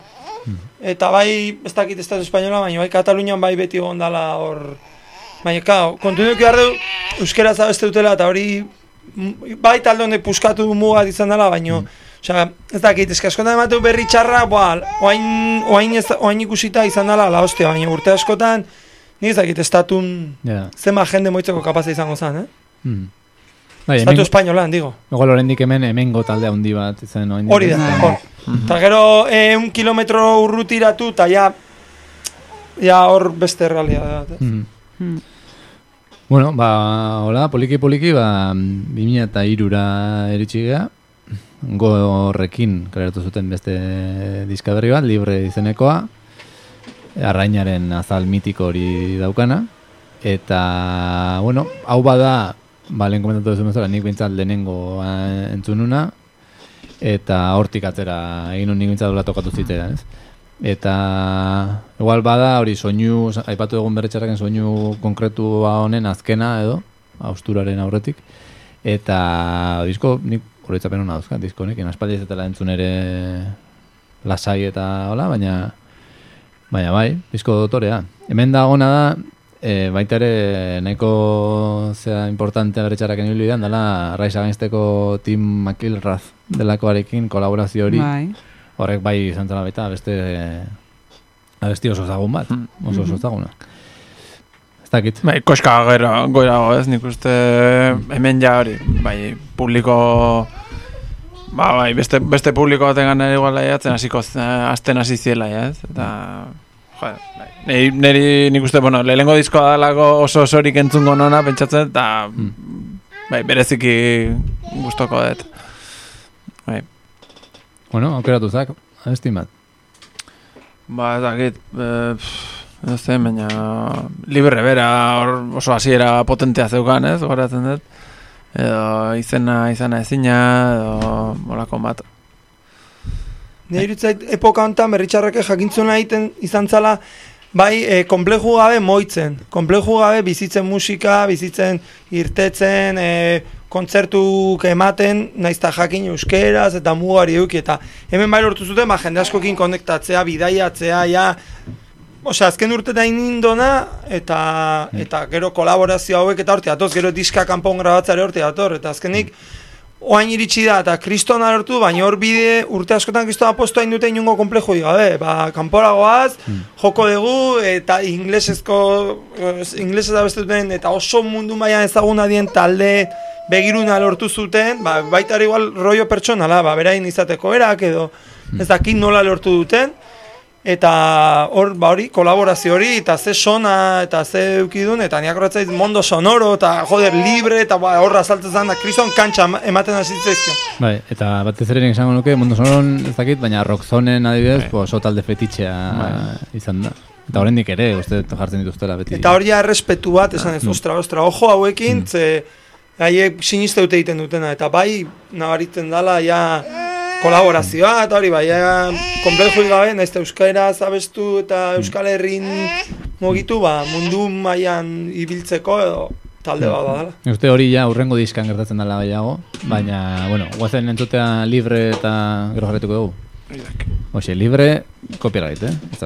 Eta bai, ez dakit estatu espainola, baina bai Katalunian bai beti egon dala hor... Baina, kao, kontinua behar du, euskera zabeste dutela, eta hori mm, bai talde honek puskatu mugat izan dela, baino, osea, ez dakit, eska askotan ematu berri txarra, boa, oain, oain, ez, oain ikusita izan dela, la hostia, baina urte askotan, ni ez dakit, estatun Ja. zema jende moitzeko kapaza izango zen, eh? Hmm. Bai, Estatu hemen, espainolan, digo. igual oraindik hemen hemengo talde handi bat zen oraindik. Hori da, hor. Eta gero, eh, un kilometro urrutiratu, eta ja, ja hor beste realia da. eh? Hmm. Hmm. Bueno, ba, hola, poliki poliki, ba, 2003ra eritsi gea, go horrekin kaleratu zuten beste diska berri bat, libre izenekoa, arrainaren azal mitiko hori daukana, eta, bueno, hau bada, ba, lehen komentatu duzu bezala, nik bintzat lehenengo eh, entzununa, eta hortik atzera egin nik bintzat dola tokatu zitea, ez? Eta igual bada hori soinu, aipatu egun berretxarraken soinu konkretua honen azkena edo, austuraren aurretik. Eta disko, nik horretzapen hona dauzka, disko honekin, aspaldi ez dela entzun ere lasai eta hola, baina baina bai, disko dotorea. Hemen da gona da, e, baita ere nahiko zea importantea berretxarraken hil bidean, dela Rise Againsteko Tim McIlrath delakoarekin kolaborazio hori Bai. horrek bai izan zela baita beste abesti oso ezagun bat, Mm. oso oso ezaguna. Ez dakit. Bai, koska gero, goirago ez, nik uste hemen ja hori, bai, publiko, ba, bai, beste, beste publiko baten gana igual aiatzen hasiko z- azten hasi ziela, ez? Eta, joder, bai, niri, niri nik uste, bueno, lehenengo diskoa dalako oso osorik entzungo nona, pentsatzen, eta, bai, bereziki gustoko dut. Bai, Bueno, aukeratu zak, abesti bat. ba, ez dakit, eh, pff, Ez zen, baina libre bera hor oso hasiera potentea zeukan, ez, goratzen dut. Edo izena, izena ezina, edo molako bat. Nire irutzait epoka honetan berritxarrake jakintzuna egiten izan zala bai e, kompleju gabe moitzen, kompleju gabe bizitzen musika, bizitzen irtetzen, e, kontzertuk ematen, naizta jakin euskeraz eta mugari eduki eta hemen bai lortu zuten, ba, jende askokin konektatzea, bidaiatzea, ja, Osea, azken urte da inindona, eta, eta gero kolaborazio hauek eta horti atoz, gero diska kanpon grabatzare horti ator, eta azkenik, oain iritsi da, eta kriston lortu, baina hor bide urte askotan kriston aposto hain dute inungo komplejo gabe, ba, kanpora goaz, joko dugu, eta inglesezko, inglesez abestu duten, eta oso mundu mailan ezaguna dien talde begiruna lortu zuten, ba, baita igual rollo pertsonala, ba, berain izateko erak edo, ez dakit nola lortu duten, eta hor ba hori kolaborazio hori eta ze sona eta ze eukidun eta niak horretzait mondo sonoro eta joder libre eta ba, horra saltzen da kriston kantxa ematen hasi. Bai, eta batez ere esango nuke mondo sonoron ez dakit, baina rockzonen adibidez, bai. oso talde fetitxea izan da. Eta oraindik ere, uste jartzen dituztela beti. Eta hori ja respetu bat, esan ez, mm. ostra, ostra, ojo hauekin, mm. ze haiek siniste dute egiten dutena, eta bai, nabaritzen dala, ja, kolaborazioa eta hori bai, konplejo gabe, naiz euskara zabestu eta euskal herrin mugitu, ba, mundu mailan ibiltzeko edo talde bat badala. Uste hori ja urrengo diskan gertatzen dela baiago, baina, bueno, guazen entzutea libre eta gero jarretuko dugu. Hoxe, libre, copyright, eh? Ez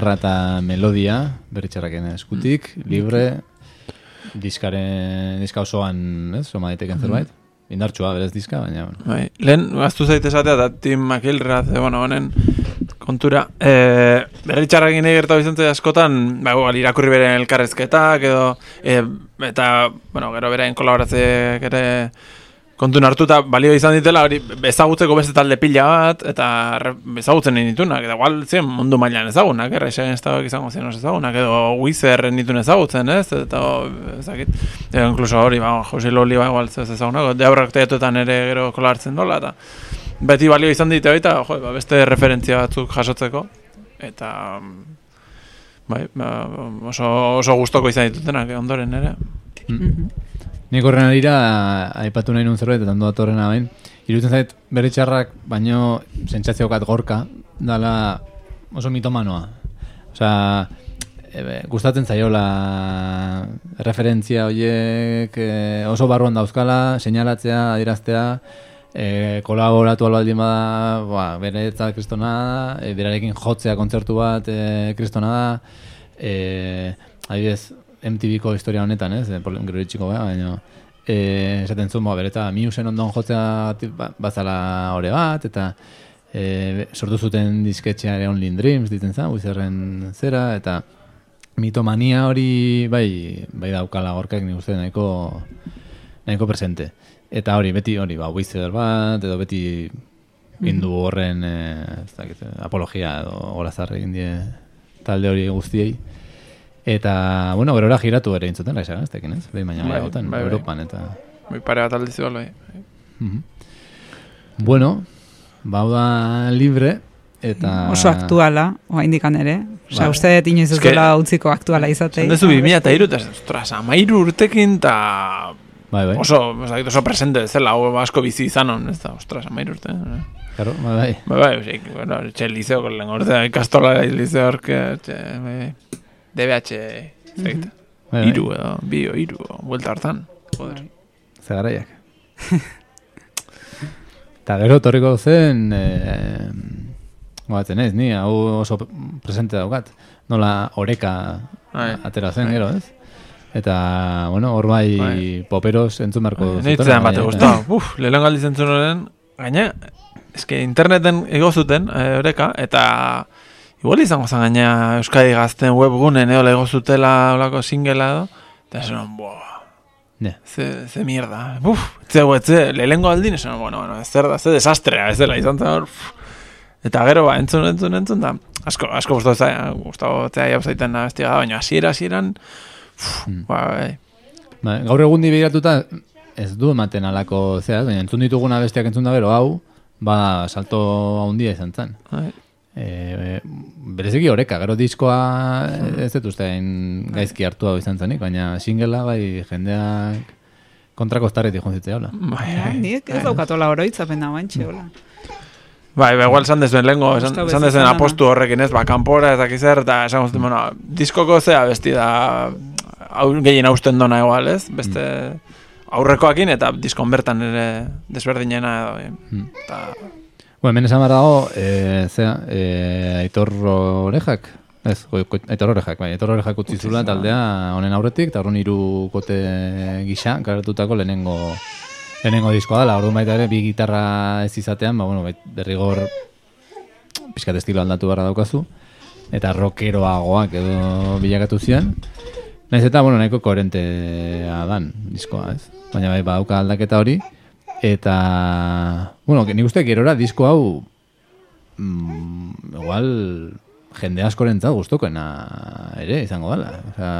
ere indarra eta melodia, berritxarraken eskutik, libre, diskaren, diska osoan, ez, soma daiteken zerbait. Indartsua, berez diska, baina, bueno. Bai, lehen, gaztu zaite esatea, eta Tim McIlrath, bueno, honen kontura. E, berritxarrakin egerta bizantze askotan, ba, igual, irakurri beren elkarrezketak, edo, e, eta, bueno, gero berain kolaboratzeak ere kontun hartuta balio izan ditela, hori ezagutzeko beste talde pila bat, eta ezagutzen nahi ditunak, eta igual ziren mundu mailan ezagunak, errexen ez izango ziren oso ezagunak, edo Wizard nituen ezagutzen, ez, eta ezakit, edo inkluso hori, ba, Jose Loli, ba, igual ez ezagunak, deaurrak teatuetan ere gero kolartzen dola, eta beti balio izan dite baita, jo, ba, beste referentzia batzuk jasotzeko, eta bai, ba, oso, oso gustoko izan ditutenak, eh, ondoren ere. Nik horren arira, aipatu nahi nun zerbait, eta ondo datorrena bain. Iruditzen zait, berritxarrak, baino sentsaziokat gorka, dala oso mitomanoa. Osea, e, gustatzen zaiola referentzia horiek e, oso barruan dauzkala, seinalatzea, adieraztea, e, kolaboratu albaldin bada, ba, bere eta kristona da, e, berarekin jotzea kontzertu bat e, kristona da, e, adibidez, MTVko historia honetan, ez, e, pol- gero itxiko gara, baina e, esaten zuen, ba, bere eta miusen ondon jotzea ba, bazala ore bat, eta e, sortu zuten disketxea ere Only Dreams, ditzen zen, Wizerren zera, eta mitomania hori bai, bai daukala gorkak nik uste nahiko, nahiko presente. Eta hori, beti hori, ba, Wizer bat, edo beti indu horren e, ez dakit, apologia edo golazar egin die talde hori guztiei. Eta, bueno, gerora giratu ere intzuten, laisa gaztekin, ez? Behin baina Bai, gehiagotan, bai, bai. Europan, eta... Bai, pare bat aldiz igual, bai. Mhm. Bueno, bau da libre, eta... Oso aktuala, oa indikan ere. Osea, Bai. uste dut inoiz ez dela utziko aktuala izatei. Zendezu 2000 eta iru, ostras, amairu urtekin, eta Bai, bai. oso, ez dakit, oso presente zela, hau asko bizi izanon, ez da, ostras, amairu urte. eh. Claro, bai, bai. Bai, bai, bueno, etxe liceo, lehen ortea, ikastola liceo orke, etxe, bai, DBH, dakit, Bai, bai. iru edo, bi o iru, o, buelta hartan, joder. Ze garaiak. Eta gero torriko zen, e, gogatzen ez, ni, hau oso presente daukat. Nola oreka Bai. atera zen Bai. gero, ez? Eta, bueno, hor bai, poperos entzun zutela, zen bate guztau. Uf, lehen galdi zentzun horren, gaina, eske interneten ego zuten, e, oreka, eta igual izango zen gaina Euskadi gazten webgunen eola ego zutela olako singela edo, eta esan, boa, Ne. ze, ze mierda. Uf, etze, etze, lehengo aldin, esan, bueno, bueno, ez zer da, ze desastrea, ez dela, izan zen hor. Eta gero, ba, entzun, entzun, entzun, da, asko, asko gustatu zaia, gustatu zaia jau zaiten da, baina hasiera hasieran, Mm. ba, bai, Ba, gaur egun begiratuta ez du ematen alako zera, baina entzun dituguna bestiak entzun da gero hau, ba, salto handia izan zen. bai. E, bereziki oreka, gero diskoa ez dut uste hain gaizki hartu hau izan zenik, baina singela bai jendeak kontrako estarretik jonzitzea, hola. Bai, Ja, bai. Nik ez daukatola oroitzapen da bantxe, hola. Bai, ba, igual esan dezuen lehengo, esan, dezuen bezala, apostu horrekin ez, ba, kanpora ez dakiz zer, eta esan guztien, bueno, diskoko zea besti da, hau, gehien hausten dona igual, ez? Beste aurrekoakin eta diskon bertan ere desberdinena edo, eh, Mm. eta, Bueno, hemen esan behar dago, e, zera, e, Aitor Orejak, ez, Aitor Orejak, bai, Aitor Orejak utzi zula taldea honen aurretik, eta horren hiru kote gisa, garatutako lehenengo lehenengo diskoa dela, orduan baita ere, bi gitarra ez izatean, ba, bueno, bait, derrigor pizkat estilo aldatu barra daukazu, eta rockeroagoak edo bilakatu zian. Naiz eta, bueno, nahiko koherentea dan diskoa, ez? Baina bai, badauka aldaketa hori, eta, bueno, nik uste gerora disko hau, mm, igual, jende askorentzat gustokoena ere izango dela. Osea,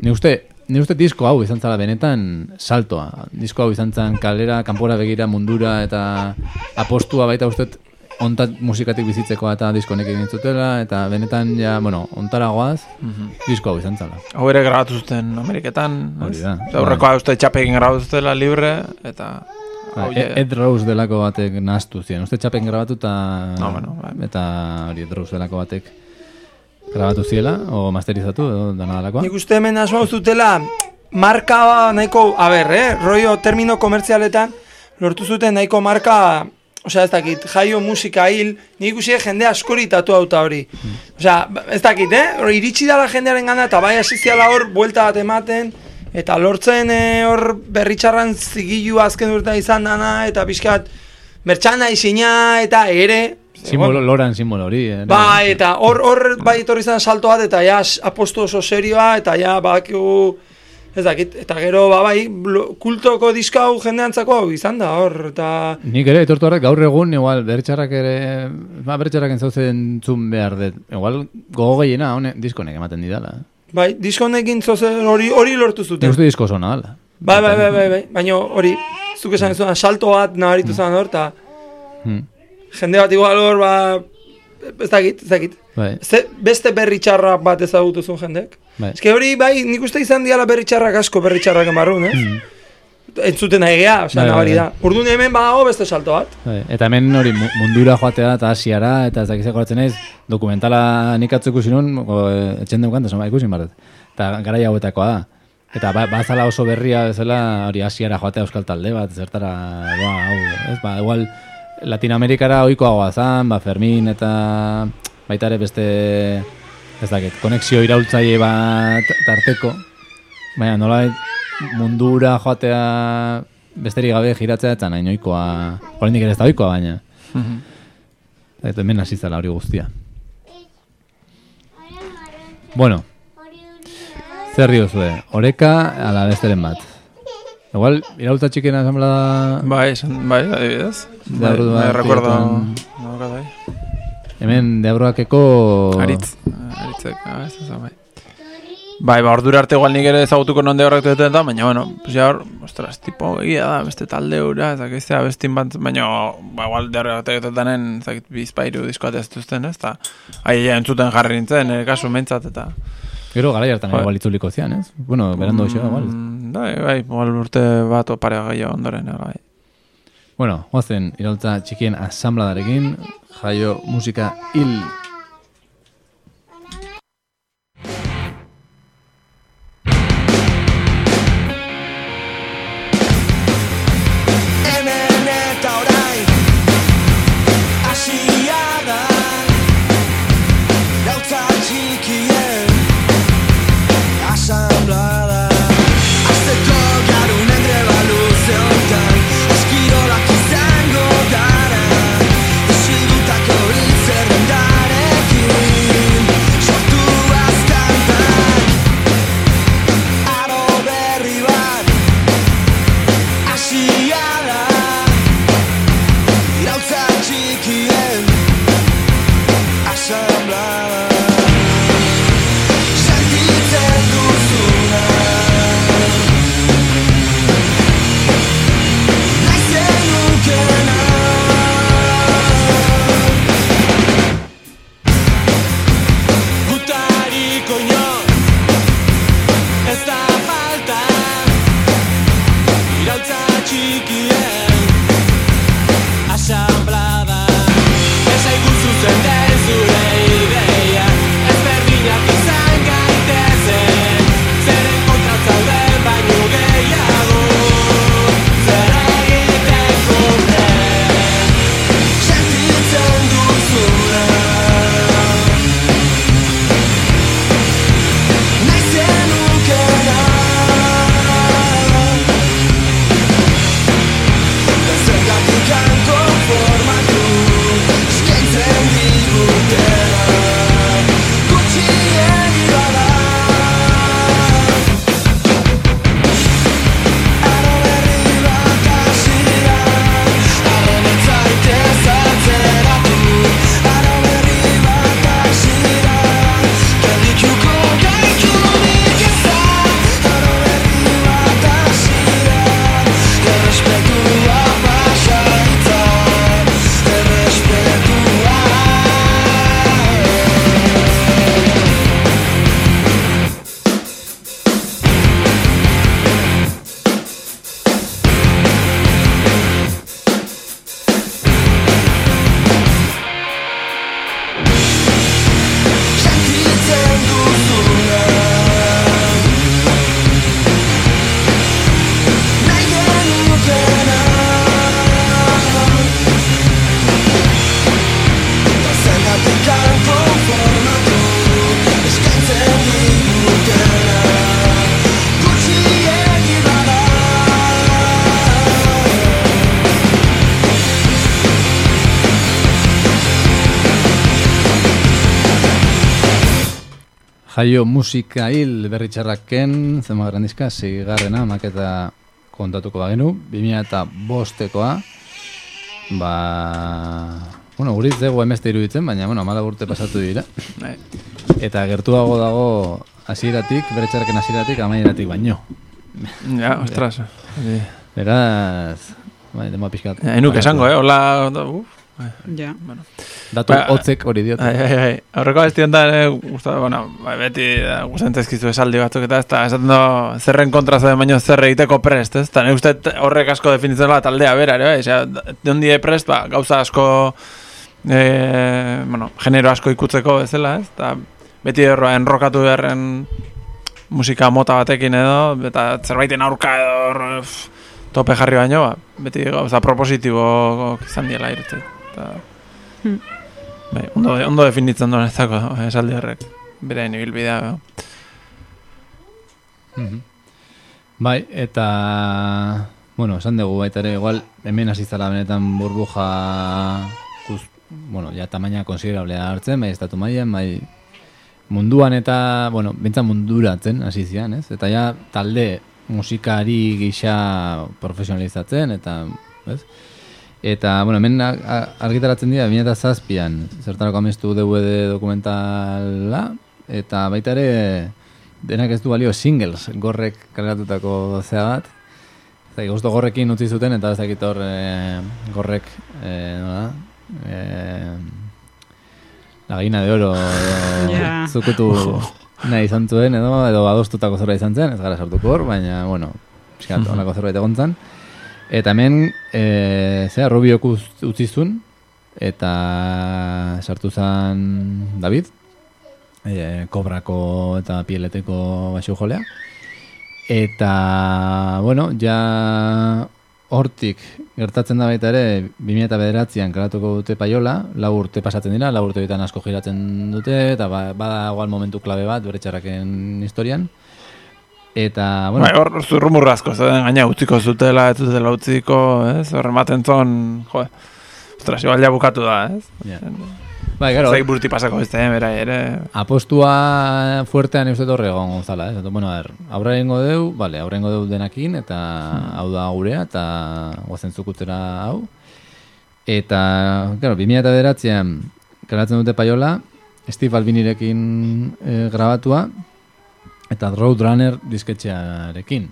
ni uste, ni uste disko hau izan zala benetan saltoa. Disko hau izan zan kalera, kanpora begira mundura eta apostua baita uste ontat musikatik bizitzeko eta diskonek egin zutela eta benetan ja, bueno, ontara goaz, disko hau izan zala. Hau ere grabatu zuten Ameriketan. Hori da. Eta Aurrekoa uste txapekin grabatu zutela libre, eta... Ba, Ed Rose delako batek nahastu ziren. Uste txapen grabatu eta... No, bueno, bai. Eta hori Ed Rose delako batek grabatu ziela, o masterizatu, edo dana dalakoa. Nik uste hemen asmau zutela, marka nahiko, a ber, eh, rollo termino komertzialetan, lortu zuten nahiko marka, osea ez dakit, jaio musika hil, nik ikusi jende askori tatu auta hori. Osea, ez dakit, eh, iritsi dala jendearen gana, eta bai asiziala hor, buelta bat ematen, eta lortzen eh, hor berritxarran zigilu azken urtea izan dana, eta pixkat, mertxana izina, eta ere, Simbolo, loran simbolo hori. ere. Bai, eta hor hor bai etorri zen salto bat eta ja apostu oso serioa eta ja badakigu ez dakit, eta gero ba bai kultoko diska hau jendeantzako hau izan da hor eta Nik ere, etortu horrek gaur egun, igual, bertxarrak ere, ba, bertxarrak entzauzen zun behar dut. Igual, gogo gehiena, hone, diskonek ematen didala. Bai disko honekin zozen hori hori lortu zuten. uste disko zona dala. Bai, bai, bai, bai, bai, baina hori zuk esan zuen salto bat nabaritu zen hor eta Hmm. jende bat igual hor ba ez dakit, ez dakit. Bai, Ze, beste berri txarra bat ezagutu zuen jendek. bai. Eske hori bai, nik uste izan diala berri txarrak asko berri txarrak emarrun, eh? Entzuten nahi geha, osea, Bai, bai, nabari da. bai. Urduan hemen badago beste salto bat. Bai, Eta hemen hori mu- mundura joatea eta asiara, eta ez dakizeko hartzen naiz, dokumentala nik atzo ikusi nun, o, e, etxen deukan, eta ikusi barret. Eta gara hauetakoa da. Eta ba, bazala oso berria bezala hori asiara joatea euskal talde bat, zertara, ba, hau, ez, ba, igual Latinoamerikara ohikoagoa zan, ba, Fermin eta baita ere beste, ez dakit, konexio iraultzaile bat tarteko, baina nola mundura joatea besterik gabe giratzea eta nahi noikoa, oraindik ere ez da ohikoa baina. Eta hemen hasi zela hori guztia. Bueno, zer diozue, oreka ala besteren bat. Igual, iraultza txiken asamblea Bai, esan, bai, adibidez. De Bai, abrua bai, recuerdo... bai. hemen deabroakeko... Aritz, aritzek, ah, ez bai. Bai, ba, ordura arte igual nik ere ezagutuko non de horrek duten eta, baina, bueno, pues ya hor, ostras, tipo, egia da, beste talde hura, ez dakiztea, bestin bat, baina, ba, igual de horrek dutenen, ez dakit, bizpairu diskoat ez duzten, ez da, ahi, ja, entzuten jarri nintzen, nire kasu mentzat, eta... Gero gara jartan Bai. igual itzuliko zian, ez? Bueno, berando mm, igual. Mm, Bai, bai, igual urte bat opare gehiago ondoren, eh, bai. Bueno, guazen, iraultza txikien asambladarekin, jaio musika hil Jaio musika hil berritxarraken, zema grandizka, zigarrena, maketa kontatuko bagenu, 2000 eta bostekoa, ba, bueno, guriz dugu emeste iruditzen, baina, bueno, amala urte pasatu dira. Bai. Eta gertuago dago hasieratik, berritxarraken hasieratik, amaieratik baino. Ja, ostras. Bai. Beraz, bai, dema pixkat. Hainuk esango, eh? Hola, uf. Ja. Datu Ba- hotzek hori diot. Ai, ai, ai. Aurreko abesti honetan, eh, gusta, bueno, bai, beti da, gustatzen zaizkizu esaldi batzuk eta ez da, esaten do, zerren kontra zauden baino zer egiteko prest, ez? Eta nire uste horrek asko definitzen da taldea bera, ere, bai? Osea, dendi prest, ba, gauza asko, e, bueno, genero asko ikutzeko bezala, ez? Eta beti erroa enrokatu beharren musika mota batekin edo, eta zerbaiten aurka edo, tope jarri baino, ba, beti gauza propositibo izan diela irutzen. Eta, Hmm. Bai, ondo, ondo definitzen duen ezako esaldi horrek. Berain ibilbidea. ba. Mhm. Bai, eta... Bueno, esan dugu baita ere, igual, hemen hasi zala benetan burbuja... Kuz, bueno, ja tamaina konsiderablea hartzen, bai, estatu mailan, bai, munduan eta, bueno, bintzan munduratzen hasi zian, ez? Eta ja talde musikari gisa profesionalizatzen, eta, ez? Eta, bueno, hemen argitaratzen dira, 2007an, zertarako amestu DVD dokumentala, eta baita ere, denak ez du balio singles, gorrek kaleratutako zea bat. Eta guztu gorrekin utzi zuten, eta ez dakit hor e, gorrek, e, nola, e, la gallina de oro edo Ja. zukutu nahi izan zuen, edo, edo adostutako zerbait izan zen, ez gara sartuko hor, baina, bueno, pixkat, honako zerbait egon zen. Eta hemen, e, zera, Rubiok uz- utzi zuen, eta sartu zen David, e, kobrako eta pieleteko baxu jolea. Eta, bueno, ja hortik gertatzen da baita ere 2009an karatuko dute paiola, lau urte pasatzen dira, lau urte asko giratzen dute, eta ba, bada igual momentu klabe bat bere historian. Eta, bueno, Bai, hor zurrumurra asko, zeuden gaina utziko zutela, ez zutela utziko, ez? Hor ematen zon, jo, ostras, igual ja bukatu da, ez? ja. bai, claro, Zaik buruti pasako beste, eh, berai, ere. apostua fuertean euste horre egon gonzala, ez? Bueno, a ver, aurre egingo deu, vale, aurre egingo deu denakin, eta hau da gurea, eta guazen zukutera hau. Eta, claro, 2000 eta beratzean, karatzen dute paiola, Steve Albinirekin e, grabatua, eta Roadrunner disketxearekin.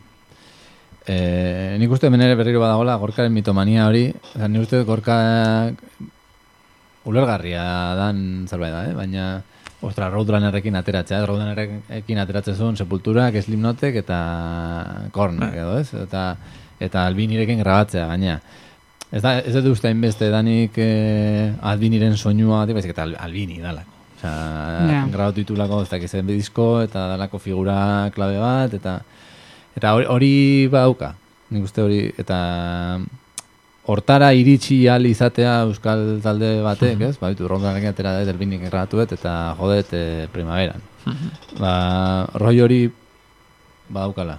E, nik uste hemen ere berriro badagola gorkaren mitomania hori, oza, nik uste gorka ulergarria dan zerbait da, eh? baina ostra, Roadrunnerrekin ateratzea, eh? Roadrunnerrekin ateratzen zuen Sepulturak, Slipknotek eta Kornak edo, ez? Eta, eta Albinirekin grabatzea, gaina. Ez da, ez dut uste hainbeste danik eh, Albiniren soinua, baizik eta Al- Albini dalako. Osea, Ja. grabatu ditulako, ez dakiz zen disko, eta dalako figura klabe bat, eta eta hori, hori badauka. Nik uste hori, eta hortara iritsi al izatea euskal talde batek, ez? Ba, bitu, rondarekin atera da, delbinik erratuet, eta jodet e, primaveran. ba, roi hori badaukala.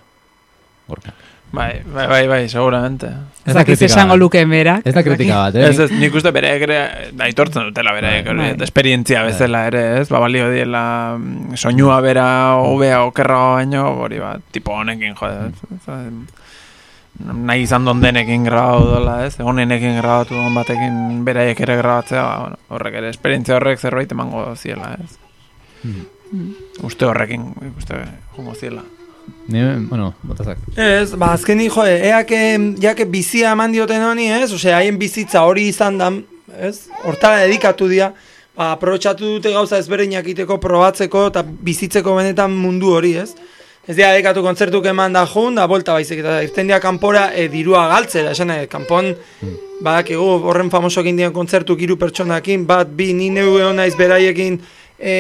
Gorka. Bai, bai, bai, bai, seguramente. Ez dakit kritika esango bat. luke berak. Ez da kritika bat, eh? Ez, ez, nik uste bere ere, aitortzen dutela bere, Bai. Bai. esperientzia bezala ere, ez? Ba, balio diela mm, soinua bera, hobea, okerra baino, hori ba, tipo honekin, jode, nahi izan don denekin grabatu dola, ez? Honenekin grabatu don batekin beraiek ere grabatzea, ba, bueno, horrek ere, esperientzia horrek zerbait emango ziela, ez? Uste horrekin, uste, jongo ziela. Ni, bueno, botazak. Ez, ba, azkenik, jo, eak, em, jake bizia eman dioten honi, ez? Osea, haien bizitza hori izan da, ez? Hortara dedikatu dira, ba, aprobetxatu dute gauza ezberdinak iteko, probatzeko eta bizitzeko benetan mundu hori, ez? Ez dira dedikatu kontzertuk eman da jun, da bolta baizik, eta irten dira kanpora e, dirua galtzera, esan nahi, kanpon, badakigu horren famosokin dian kontzertuk hiru pertsonakin, bat, bi, ni neu naiz beraiekin, e,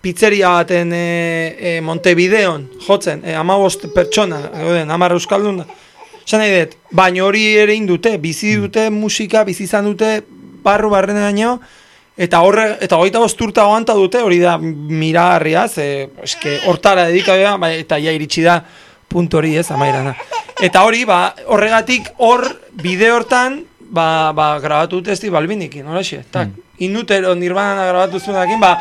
pizzeria baten e, e, Montevideon, jotzen, e, amabost pertsona, egoden, amar euskaldun, esan nahi dut, baina hori ere indute, bizi dute musika, bizi izan dute barru barrenaino, eta horre, eta hogeita bost urte aguanta dute, hori da miragarria, ze, eske, hortara dedikabea, bai, eta ja iritsi da puntu hori ez, amairana. Eta hori, ba, horregatik, hor, bide hortan, ba, ba, grabatu dute Steve Albinikin, hori xe, tak, inutero nirvana grabatu zuenakin, ba,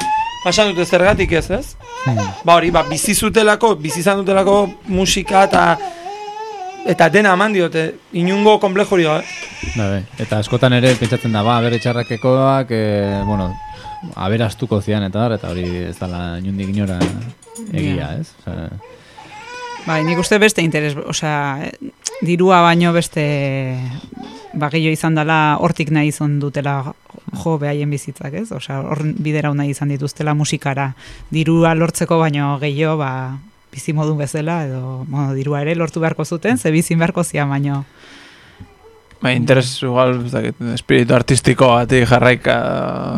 Basan dute zergatik ez, ez? Hmm. Ba hori, ba, bizi zutelako, bizi izan dutelako musika eta eta dena eman diote, inungo komplejori gabe. Bai, bai. Eta askotan ere pentsatzen da, ba, bere txarrakekoak, e, bueno, aberastuko zian eta dar, eta hori ez dala inundik inora egia, ez? Osea, Bai, nik uste beste interes, osea, eh, dirua baino beste bagillo izan dela hortik nahi izan dutela jo behaien bizitzak, ez? Osea, hor bidera nahi izan dituztela musikara. Dirua lortzeko baino gehiago, ba, bizi modu bezala, edo, bueno, dirua ere lortu beharko zuten, ze bizin beharko zian baino. Bai, interes igual, espiritu artistiko bati jarraika.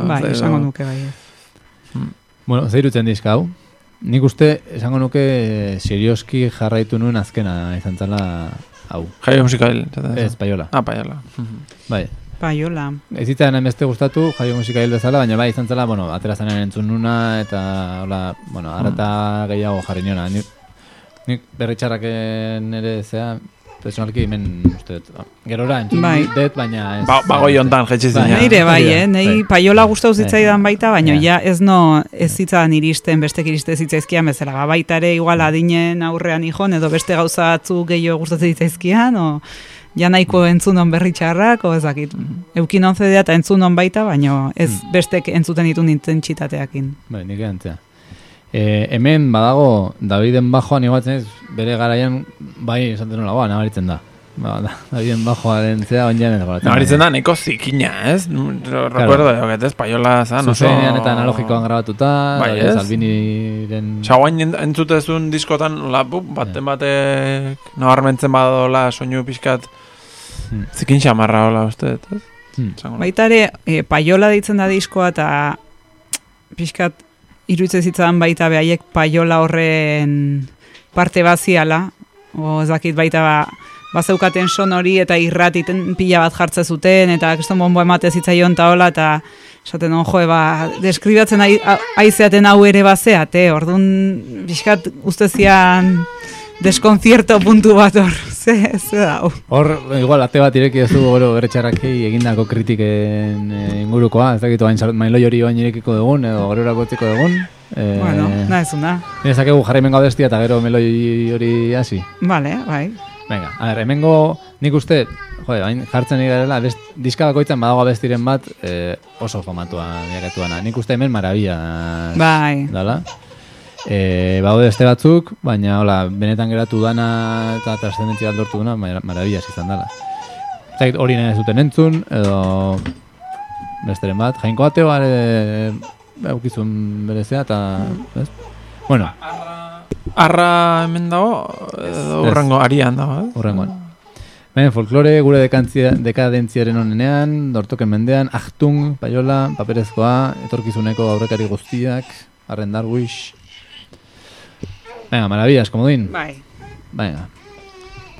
Bai, esango nuke bai. Bueno, zer irutzen dizka hau? Nik uste, esango nuke, serioski jarraitu nuen azkena izan zela hau. Jaio esaten Ez, paiola. Ah, paiola. Bai. Paiola. Ez zitzaidan hainbeste gustatu, jaio musika hil bezala, baina bai izan zela, bueno, atera zanen entzun nuna, eta, hola, bueno, arata gehiago jarri niona. Nik, nik berritxarraken ere zea, personalki hemen uste dut. Gerora entzun Bai. dut, baina ez... Ba, bagoi hontan jetxe Bai. zina. Neire bai, eh? Nei bai. paiola gustau zitzaidan baita, baina Ja. ja ez no ez zitzaidan iristen, bestek iriste zitzaizkian bezala. Ba, baita ere igual adinen aurrean ijon, edo beste gauza batzu gehiago gustatzen zitzaizkian, o ja nahiko entzunon berri txarrak, o ezakit. Eukin on CD eta entzunon baita, baina ez bestek entzuten ditu intentsitateakin. Bai, nik antzea. E, hemen badago Daviden bajoan iguatzen ez, bere garaian bai esaten nola, ba, nabaritzen da. Ba, da, Daviden bajoaren zea onjan eta goratzen. Nabaritzen da, neko zikina, ez? Ro- Recuerdo, claro. ez, paiola zan, oso... Zuzenean eta analogikoan grabatuta, Bai, ez? Guain ent- entzutezun diskotan, la, bu, baten batek nabarmentzen badola soinu pixkat Hmm. zikin xamarra hola uste, ez? Hmm. Baita ere, e, paiola deitzen da diskoa eta pixkat iruditzen zitzan baita behaiek paiola horren parte baziala, o ez dakit baita ba, bazeukaten son hori eta irratiten pila bat jartze zuten eta kriston bombo emate zitzaion eta hola eta esaten on joe ba deskribatzen aizeaten hau ere bazeate, ordun pixkat ustezian deskonzierto puntu bat hor, ze, ze da. Hor, igual, ate bat ireki ez dugu gero beretxarrakei egindako kritiken e, ingurukoa, ez dakitu hain mailoi hori bain irekiko dugun, edo gerorako etziko dugun. E, Bueno, nahi zuna. Nezakegu jarri mengo abestia eta gero meloi hori hasi. Vale, bai. Venga, a ver, hemengo nik uste, jode, bain jartzen ari garela, best, diska bakoitzan badago abestiren bat e, oso famatua diaketuana. Nik uste hemen marabia Bai. dala. E, baude beste batzuk, baina hola, benetan geratu dana eta trascendentzia duna, mara- marabillas izan dala. Zait, hori nahi ez duten entzun, edo besteren bat. Jainko bateo are eukizun berezea, eta... Ez? Bueno, Arra hemen dago, edo urrengo arian dago, ez? Horrengoan. Baina folklore gure dekantzia, dekadentziaren onenean, dortoken mendean, ahtung, paiola, paperezkoa, etorkizuneko aurrekari guztiak, arren darwish. Venga, maravillas, komodin. Bai. Venga.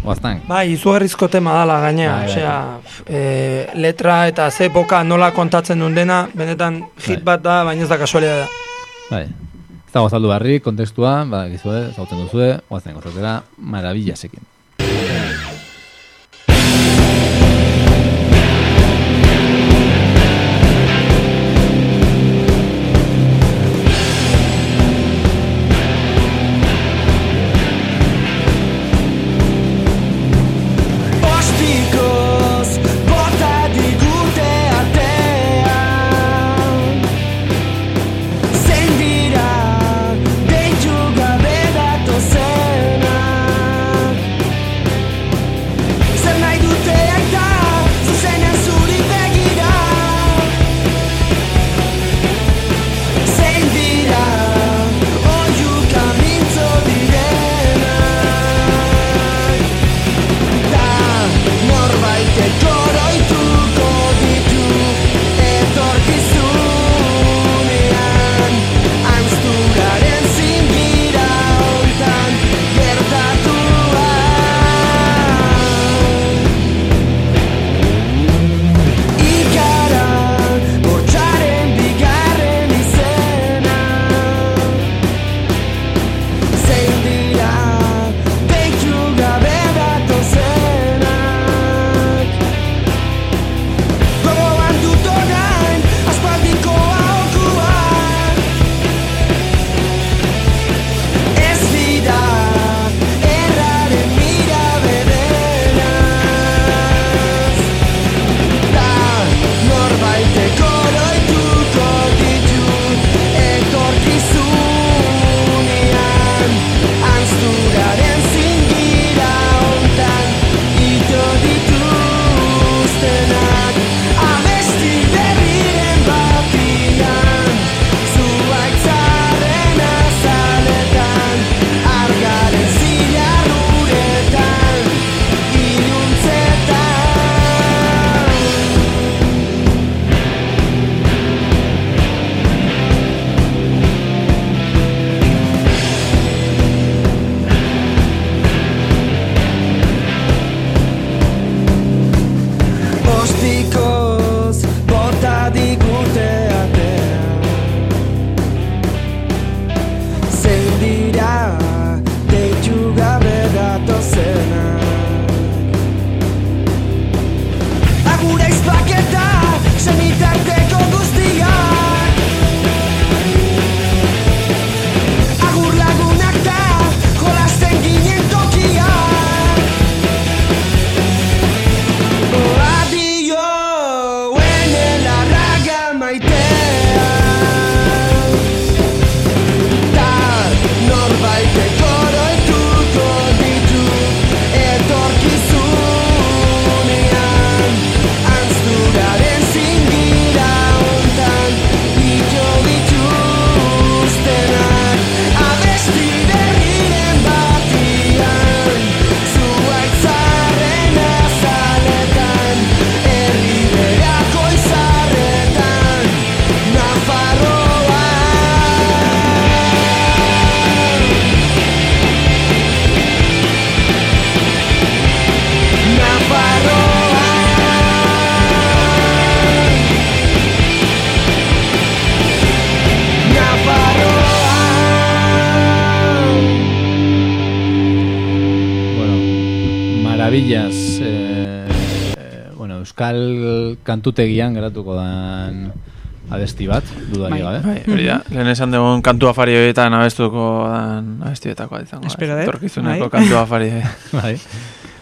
Guaztan. Bai, izugarrizko tema dala gainea, Bai, bai. osea, e, letra eta ze epoka nola kontatzen duen dena, benetan hit Bai. bat da, baina ez da kasualia da. Bai. Ez dago azaldu barri, kontekstua, badakizue, zautzen duzue, guazten gozatera, maravillasekin. Kantutegian geratuko dan abesti bat, dudari Bai. gabe. Bai, hori da. Lehen esan dugun kantu afari horietan abestuko dan abestietako izango. Espero dut, Torkizuneko bai. kantu afari. Bai.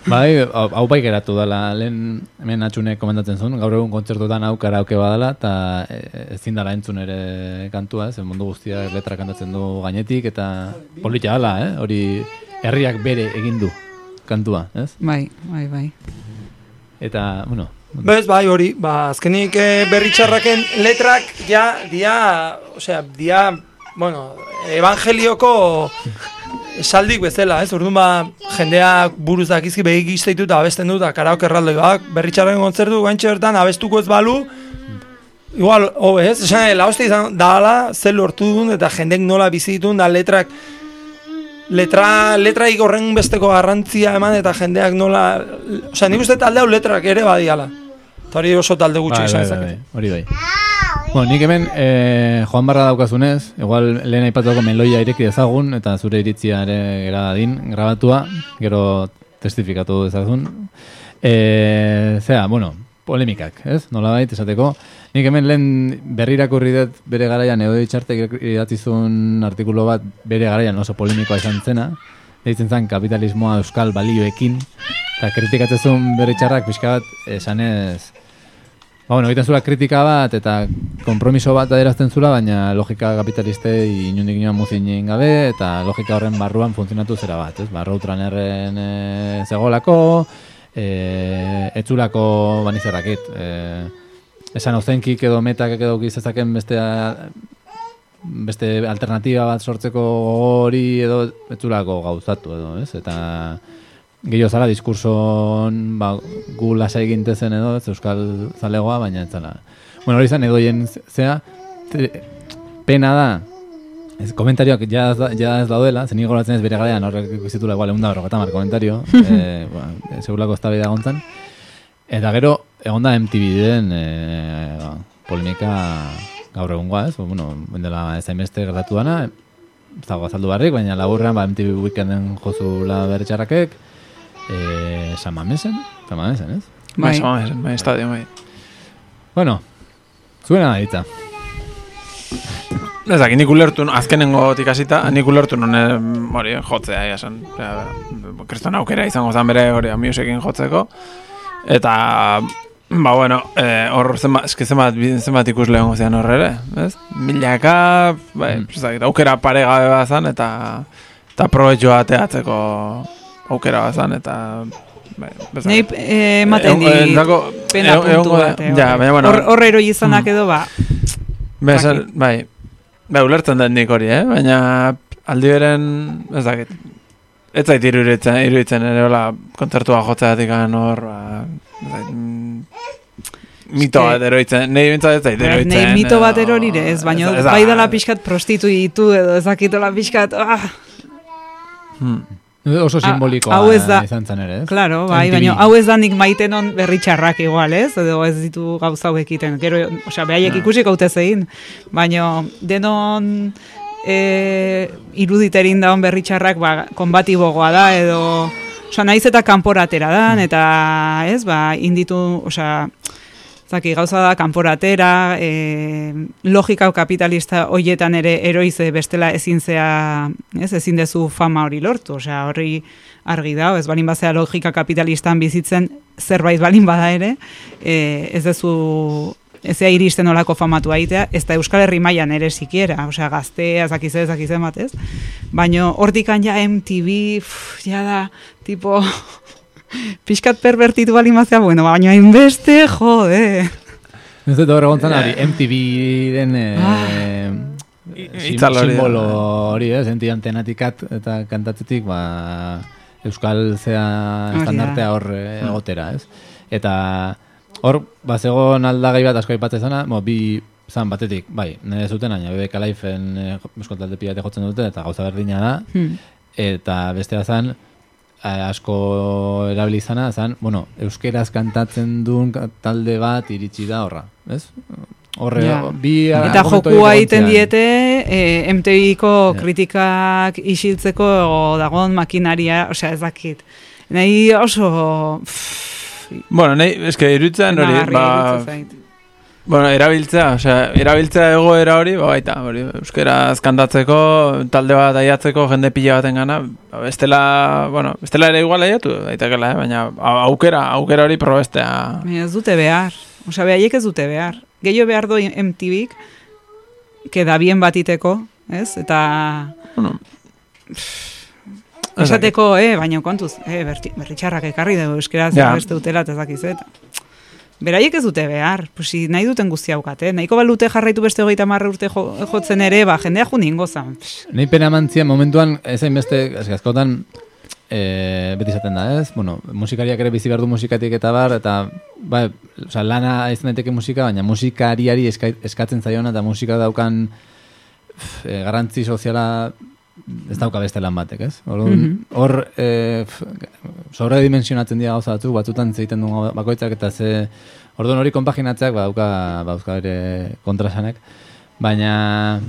Bai, hau hau bai geratu dela, lehen hemen atxune komentatzen zuen, gaur egun kontzertuetan hau karaoke badala, eta eh, ezin dala entzun ere kantua, ez, mundu guztia letra kantatzen du gainetik, eta polita dala, eh? hori herriak bere egin du kantua, ez? Bai, bai, bai. Eta, bueno, Bez, bai, hori, ba, azkenik e, berritxarraken letrak, ja, dia, osea, dia, bueno, evangelioko saldik bezala, ez? Orduan ba, jendeak buruz dakizki behik izteitu eta abesten du, eta karaoke erraldoak, berritxarraken kontzertu, guantxe bertan, abestuko ez balu, igual, hobe, ez? Esan, la hostia izan dala, zer lortu duen, eta jendek nola bizi da letrak, letra, letraik horren besteko garrantzia eman, eta jendeak nola, osea, nik uste talde hau letrak ere badiala. Eta hori oso talde gutxi bai, izan bai, ezakete. bai, hori bai. Bueno, nik hemen eh, Joan Barra daukazunez, igual lehen aipatuko meloia ireki dezagun, eta zure iritzia ere gera dadin, grabatua, gero testifikatu dezazun. E, zera, bueno, polemikak, ez? Nola bait, esateko. Nik hemen lehen berrirakurri dut bere garaian, edo ditxartek idatizun artikulu bat bere garaian oso polemikoa izan zena, deitzen zen kapitalismoa euskal balioekin, eta kritikatzen zuen bere txarrak pixka bat esanez, Ba, bueno, egiten zula kritika bat eta konpromiso bat adierazten zula, baina logika kapitalistei inundik inoan muzin gabe, eta logika horren barruan funtzionatu zera bat, ez? Ba, Roadrunnerren e, zegolako, e, etzulako banizerrakit, e, esan ozenkik edo metak edo gizazaken beste beste alternatiba bat sortzeko hori edo etzulako gauzatu edo, ez? Eta gehiago zala diskurson ba, gu lasai gintezen edo, ez euskal zalegoa, baina ez zala. Bueno, hori zan edoien zea, te, pena da, ez, komentarioak ja, ja ez daudela, zen nire goratzen ez bere garean horrek ikustitula igual egun da berrogeta mar komentario, e, ba, ez da gontzan. Eta gero, egon da MTV den e, ba, polemika gaur egungoa, ez? Ba, bueno, bendela ez hainbeste gertatu dana, ez dago azaldu barrik, baina laburrean ba, MTV Weekenden jozula berretxarrakek, e, San Mamesen, San Mamesen, ez? Bai, Bai. bai, bai, estadio, bai. Bueno, zuena da ditza. Ez dakit, nik ulertu, azkenengo ikasita, nik ulertu non eh, hori jotzea, esan. Ja, Kriston aukera izango zen bere hori musikin jotzeko. Eta, ba, bueno, eh, hor zenbat, eske zenbat, zenbat ikus lehongo zean hor ere, ez? Milaka, bai, Mm. ez dakit, aukera paregabe bazan, eta, eta probetxoa ateatzeko aukera bazan, eta, bai, ez Nei eh, Egon- dit endako- pena puntu bat. eh, Ja, baina, bueno, Hor hor eroi izanak edo, ba, Dakit. bai, bai, ulertzen den nik hori, eh? Baina aldi beren, ez dakit, ez zait iruditzen, iruditzen ere hola kontzertua jotzeatik hor, ba, mm, mito Eske- bat eroitzen, nahi bintzat ez zait eroitzen. Nei mito bat erorire ez, baina da- bai dela pixkat prostituitu edo ezakitola pixkat, ah, Hmm. Oso Ah, simbolikoa hau ez da- izan zen ere, ez? Claro, bai, baina hau ez da nik maiten on berritxarrak igual, ez? Edo ez ditu gauza hauek egiten. Gero, osea, behaiek Ah. ikusi gaute zein. Baina denon e, iruditerin daun berritxarrak ba, konbatibogoa da, edo... Osea, naiz eta kanporatera dan, eta ez, ba, inditu, osea, Zaki, gauza da, kanporatera, e, logika kapitalista hoietan ere eroize bestela ezin zea, ez, ezin dezu fama hori lortu, osea, horri argi da, ez balin bazea logika kapitalistan bizitzen zerbait balin bada ere, e, ez dezu ezea iristen olako famatu aitea, ez da Euskal Herri mailan ere sikiera, osea, gaztea, ezakize, ezakize bat, ez? Baina hortikan ja MTV, pff, ja da, tipo, pixkat pervertitu bazea, bueno, baina hainbeste, jode. Ez dut hor egon zen Ja. hori, MTV den e, Ah. simbolo hori, ez? Enti antenatikat eta kantatzetik, ba, Euskal zea estandartea hor eh, egotera, ez? Eta hor, ba, zegoen aldagai bat asko aipatzen zana, mo, bi zan batetik, bai, nire zuten, aina BBK Lifeen e, euskal talde pilate jotzen dute, eta gauza berdina da, Hmm. eta bestea zan, eh, asko erabili izana, zan, bueno, euskeraz kantatzen duen talde bat iritsi da horra, ez? Horre, Ja. bi Eta jokua egiten diete e, MTVko Ja. kritikak isiltzeko dagon makinaria, osea ez dakit. Nahi oso... pff, Bueno, nahi, eske irutzen hori, ba, bueno, erabiltzea, osea, erabiltzea egoera hori, ba, baita, hori, euskera kantatzeko, talde bat aiatzeko, jende pila baten gana, ba, bestela, bueno, bestela ere igual aiatu, daitekela, eh? baina aukera, aukera hori probestea. Baina ez dute behar. Osea, behaiek ez dute behar. Gehiago behar du MTVk, que da bien batiteko, ez? Eta Bueno, esateko, eh, baina kontuz, eh, berti, berritxarrak ekarri dugu euskeraz Ja. beste dutela eta ez dakiz, eta. Beraiek ez dute behar, pues, si nahi duten guzti haukate, nahiko balute jarraitu beste hogeita marre urte jo, jotzen ere, ba, jendea jo ningo zan. Pff, Nei pena mantzia momentuan, ezain beste, askotan, e, beti izaten da, ez? Bueno, musikariak ere bizi behar du musikatik eta bar, eta, ba, oza, lana izan daiteke musika, baina musikariari eska, eskatzen zaiona eta musika daukan pf, e, garrantzi soziala ez dauka beste lan batek, ez? Orduan, Hor, e, sobredimensionatzen dira gauza batzuk, batzutan zeiten du bakoitzak eta ze... Orduan hori konpaginatzeak badauka, badauka ere kontrasanek, baina...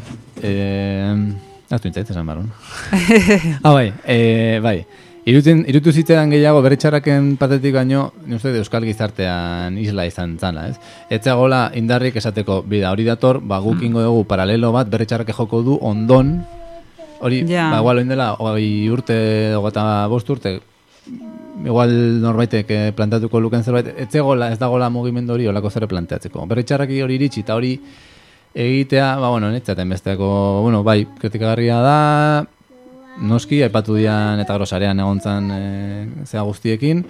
E, ez du intzait, esan barun. ah, bai, e, bai. Irutzen, irutu zitean gehiago berritxarraken patetik baino, ni uste dut euskal gizartean isla izan zana, ez? Etzagola indarrik esateko, bida, hori dator, ba, guk ingo dugu paralelo bat, berritxarrake joko du ondon, hori, Ja. ba, igual oindela, hogei urte, hogeta bost urte, igual norbaitek eh, plantatuko luken zerbait, etzegola, ez dagola mugimendu hori olako zer planteatzeko. Berritxarraki hori iritsi eta hori egitea, ba, bueno, netzaten besteako, bueno, bai, kritikagarria da, noski, aipatu dian eta grosarean egontzan e, zea guztiekin,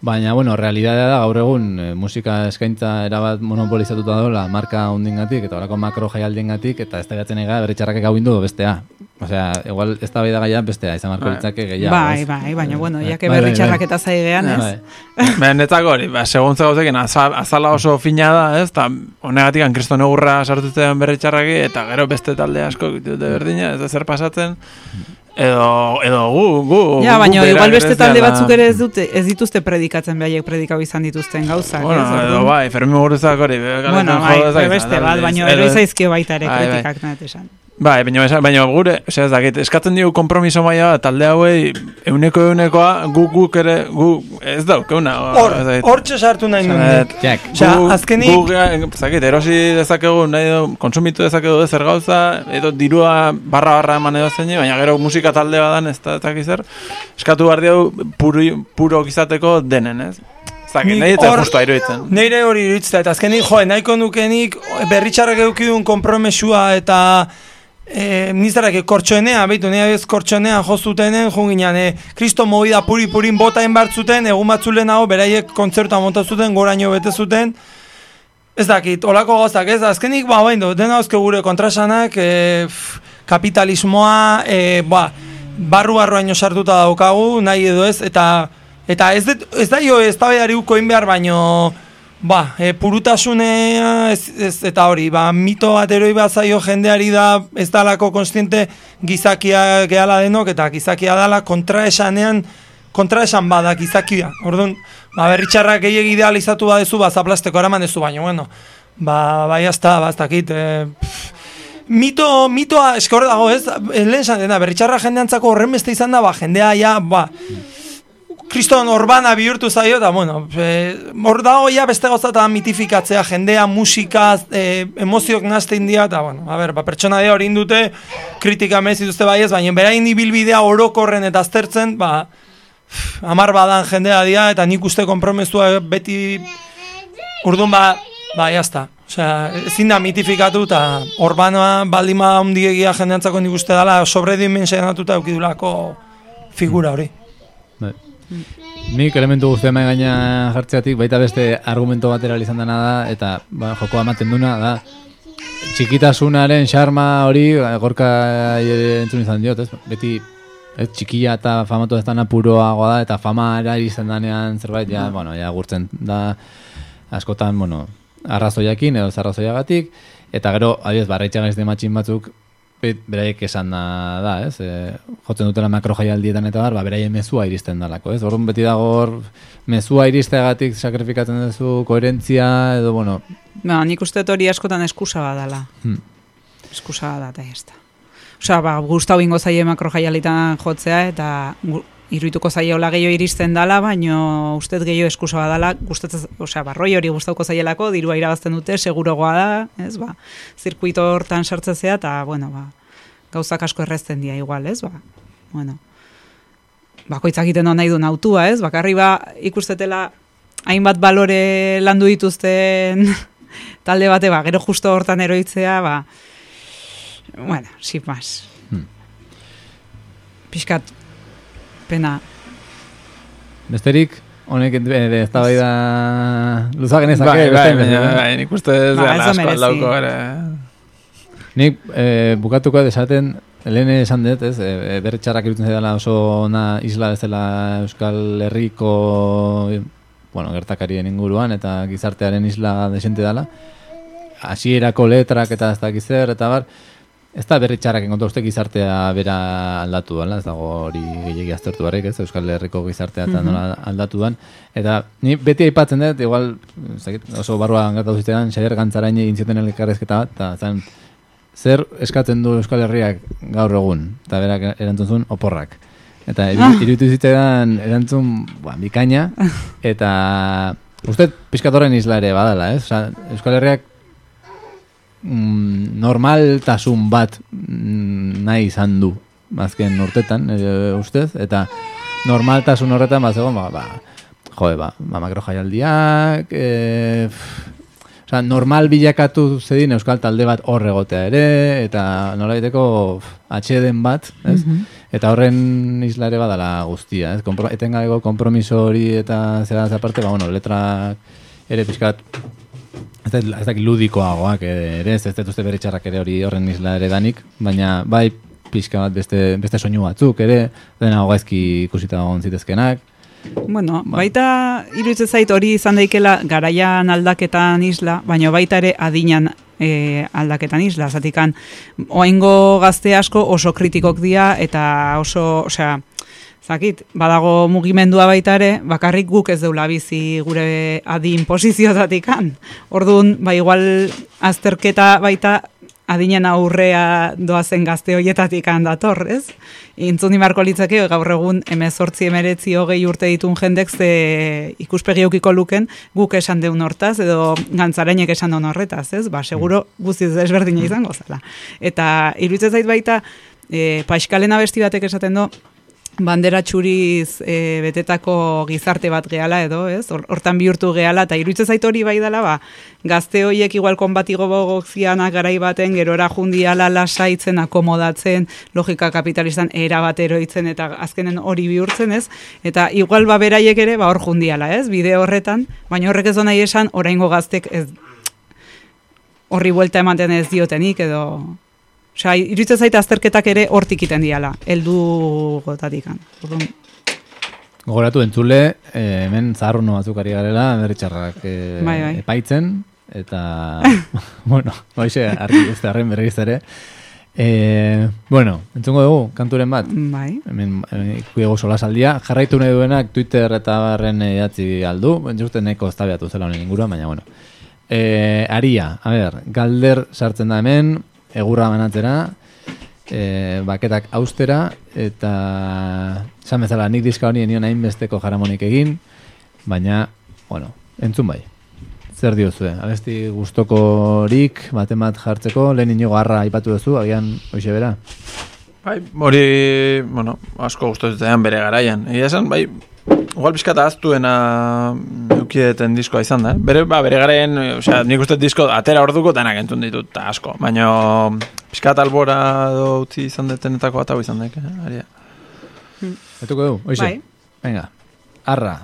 baina, bueno, realidadea da gaur egun e, musika eskaintza erabat monopolizatuta dola marka hundingatik eta horako makro jaialdiengatik eta ez da gatzen ega berritxarrak gau indu bestea. Osea, igual ez da da gaia bestea, izan marko litzake gehiago. bai, bai, baina, bueno, Bai, jake bai, bai, berritxarrak bai. eta zaigean, ez? Bai. Baina netzako hori, ba, seguntza gauzekin, azal, azala oso fina da, ez, eta honegatik kriston egurra sartutzen berritxarraki, eta gero beste talde asko dute berdina, ez da zer pasatzen, edo, edo gu, gu, Ja, baina igual beste talde batzuk ere ez dute ez dituzte predikatzen behaiek predikau izan dituzten gauzak. Bueno, ez? edo bai, Fermi Muguruzak hori, be, Bueno, bai, beste bat, baina ero izaizkio baita ere Bai, bai. kritikak nahet esan. Bai, baina, baina gure, osea ez dakit, eskatzen digu kompromiso maila talde hauei, euneko eunekoa, guk guk ere, gu, ez daukeuna. Hor, ez dakit. hortxe sartu nahi nuen. Jack. Osea, azkenik- gu, eh, zakit, erosi dezakegu, nahi edo, konsumitu dezakegu zer gauza, edo dirua barra barra eman edo zein, baina gero musika talde badan ez da ez dakit zer, eskatu behar diegu puro, puro izateko denen, ez? Zakit, nahi eta hor- justu iruditzen. Neire hori iritzta, eta azkenik, jo, nahiko nukenik berritxarrak eukidun kompromesua eta e, nizarrak kortxoenea, behitu, nire ez kortxoenea jozutenen, junginan, e, kristo movida puri purin botain bartzuten, egun batzu lehenago, beraiek kontzertua monta zuten, goraino bete zuten, Ez dakit, olako gozak, ez, azkenik, ba, bain du, dena dauzke gure kontrasanak, e, pff, kapitalismoa, e, ba, barru-barruaino sartuta daukagu, nahi edo ez, eta eta ez, det, ez da jo ez da uko behar, baino, ba, e, purutasunea, ez, ez, eta hori, ba, mito bat eroi bat zaio jendeari da, ez dalako konstiente gizakia gehala denok, eta gizakia dala kontraesanean, kontraesan bada gizakia. Orduan, ba, berritxarrak gehiagi idealizatu badezu, ba, zaplasteko eraman dezu, baina, bueno, ba, bai, hasta, ba, ez dakit, e, Mito, mitoa, eske hor dago, ez? Lehen esan dena, berritxarra jendeantzako horren beste izan da, ba, jendea, ja, ba, kriston urbana bihurtu zaio, eta, bueno, e, hor dago, ja, beste gozata mitifikatzea, jendea, musika, e, emozioak nazte india, eta, bueno, a ber, ba, pertsona dea hori indute, kritika mezi duzte bai ez, baina berain ibilbidea orokorren eta aztertzen, ba, amar badan jendea dia, eta nik uste konpromesua beti, urdun ba, ba, jazta. Osea, ezin da mitifikatu eta urbanoa baldima handiegia jendeantzako nik uste dela sobredimensionatuta eukidulako figura hori. Nik elementu guztia mai gaina jartzeatik baita beste argumento batera izan dena da eta ba, jokoa ematen duna da txikitasunaren xarma hori gorka entzun izan diot, ez? Beti ez, txikia eta famatu ez dana puroagoa da eta fama izan danean zerbait, ja, bueno, ja gurtzen da askotan, bueno, arrazoiakin edo zarrazoiagatik eta gero, adibidez, barraitxa gaizde matxin batzuk beraiek esan da, da ez? E, jotzen dutela makro jaialdietan eta bar, ba, beraien mezua iristen dalako, ez? Orduan beti dago hor mezua iristeagatik sakrifikatzen duzu koherentzia edo, bueno, Ba, nik uste hori askotan eskusa badala. Hmm. Eskusa bada eta jazta. Osea, ba, gustau ingo zaie makro jaialitan jotzea eta iruituko zaiola gehiago iristen dala, baino ustez gehiago eskusa badala, gustatzen, osea, barroi hori gustatuko zaielako, dirua irabazten dute, segurogoa da, ez, ba, zirkuito hortan sartzezea, eta, bueno, ba, gauzak asko errezten dira igual, ez, ba, bueno, bakoitzak egiten nahi du nautua, ez, bakarri ba, ikustetela hainbat balore landu dituzten talde bate, ba, gero justo hortan eroitzea, ba, bueno, sin más. Hmm. Piskat, pena. Besterik, honek eh, ez da bai da luza genezake. Bai, bai, baina, bai, nik uste ez Ba, da ez asko aldauko ere. Nik eh, bukatuko desaten, lehen esan dut, ez, e, berri txarrak irutzen zaidala oso ona isla bezala Euskal Herriko eh, bueno, gertakarien inguruan eta gizartearen isla desente dela. Hasierako letrak eta ez dakiz zer, eta bar, ez da berri txarrak enkontu uste gizartea bera aldatu dela, ez dago hori gehiagi aztertu barrik, ez, Euskal Herriko gizartea eta nola aldatu dan. Eta ni beti aipatzen dut, igual, ez dakit, oso barruan gertatu zitean, Xavier Gantzarain egin zioten elkarrezketa bat, eta zen, zer eskatzen du Euskal Herriak gaur egun, eta berak erantzun zuen oporrak. Eta iru- iruditu zitzaidan erantzun ba, bikaina, eta uste pizkatorren isla ere badala, ez? Osa, Euskal Herriak mm, normaltasun bat mm, nahi izan du azken urtetan, e, ustez, eta normaltasun horretan bat zegoen, ba, ba, joe, ba, ba makro jaialdiak, e, Osa, normal bilakatu zedin euskal talde bat hor egotea ere, eta nolabaiteko atxeden bat, ez? Eta horren isla ere badala guztia, ez? Kompro, etengabeko kompromiso hori eta zera aparte, ba, bueno, letrak ere pixkat, ez da, ez dakit ludikoagoak ere, ez, ez dut uste bere txarrak ere hori horren isla ere danik, baina bai pixka bat beste, beste soinu batzuk ere, dena gaizki ikusita egon zitezkenak, Bueno, baita iruditzen zait hori izan daikela garaian aldaketan isla, baina baita ere adinan e, aldaketan isla, zatikan oaingo gazte asko oso kritikok dira eta oso, osea, zakit, badago mugimendua baita ere, bakarrik guk ez deula bizi gure adin posizioetatik Orduan, ba igual azterketa baita adinen aurrea doazen gazte hoietatik dator, ez? Intzun marko litzake, gaur egun emezortzi emeretzi hogei urte ditun jendek ze ikuspegi eukiko luken guk esan deun hortaz, edo gantzarainek esan deun horretaz, ez? Ba, seguro guztiz desberdina izango zela. Eta iruditzen zait baita, e, paiskalena besti batek esaten do, bandera txuriz e, betetako gizarte bat gehala edo, ez? Hor- Hortan bihurtu gehala, eta iruditzen zait hori bai dela, ba, gazte hoiek igual konbatigo bogokzianak garai baten, gerora jundiala lasaitzen, akomodatzen, logika kapitalistan era bat eroitzen, eta azkenen hori bihurtzen, ez? Eta igual ba beraiek ere, ba hor jundiala, ez? Bide horretan, baina horrek ez do nahi esan, oraingo gaztek ez horri buelta ematen ez diotenik, edo... Osea, iruditzen zait azterketak ere hortik iten diala, heldu gotatikan. Orduan, Gogoratu entzule, eh, hemen zaharruno batzuk ari garela, berritxarrak eh, Bai, bai. epaitzen, eta, bueno, hoxe, argi ez da berriz ere. Eh, bueno, entzungo dugu, kanturen bat, bai. hemen eh, ikuiego solasaldia, jarraitu nahi duenak Twitter eta barren idatzi aldu, bentzute neko eztabeatu zela honen inguruan, baina bueno. Eh, aria, a ber, galder sartzen da hemen, egurra banatzera, e, baketak austera, eta esan bezala nik diska honi enion hainbesteko jaramonik egin, baina, bueno, entzun bai. Zer diozue? Abesti gustokorik baten bat jartzeko, lehen inigo harra aipatu duzu, agian hoxe bera? Bai, hori, bueno, asko gustatzen bere garaian. Egia esan, bai, igual pizkata aztuena eukieten diskoa izan da, eh? Bere, ba, bere garaian, eh, osea, nik uste disko atera orduko denak entzun ditut, eta asko. Baina, pizkat albora utzi izan detenetako bat hau izan daik, eh? Aria. Etuko du, hoxe. Bai. Venga, arra.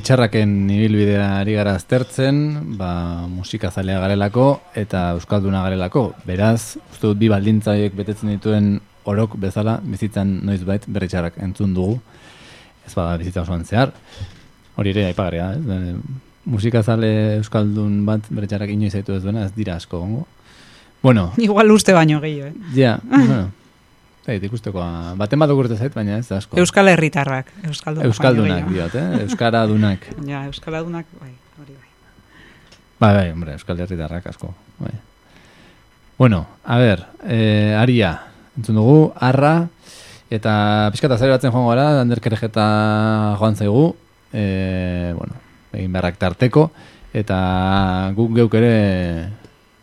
Txarraken ibilbidea ari gara aztertzen, ba, musika zalea garelako eta euskalduna garelako. Beraz, uste dut bi baldintzaiek betetzen dituen orok bezala bizitzan noizbait berri txarrak entzun dugu. Ez bada bizitza osoan zehar. Hori ere aipagarria, ez? E, musika zale euskaldun bat berri txarrak inoiz zaitu ez duena, ez dira asko gongo. Bueno, Igual uste baino gehiago, eh? ja, bueno. Zait, ikustekoa, baten bat okurte zait, baina ez da asko. Euskal Herritarrak, Euskaldunak. Euskaldunak diot, eh? Euskaradunak. Ja, Euskaladunak, bai, hori bai. Bai, bai, hombre, Euskal Herritarrak asko. Bai. Bueno, a ber, eh, aria, entzun dugu, arra, eta pixkata zari batzen joango gara, Ander Kerejeta joan zaigu, eh, bueno, egin beharrak tarteko, eta guk geuk ere,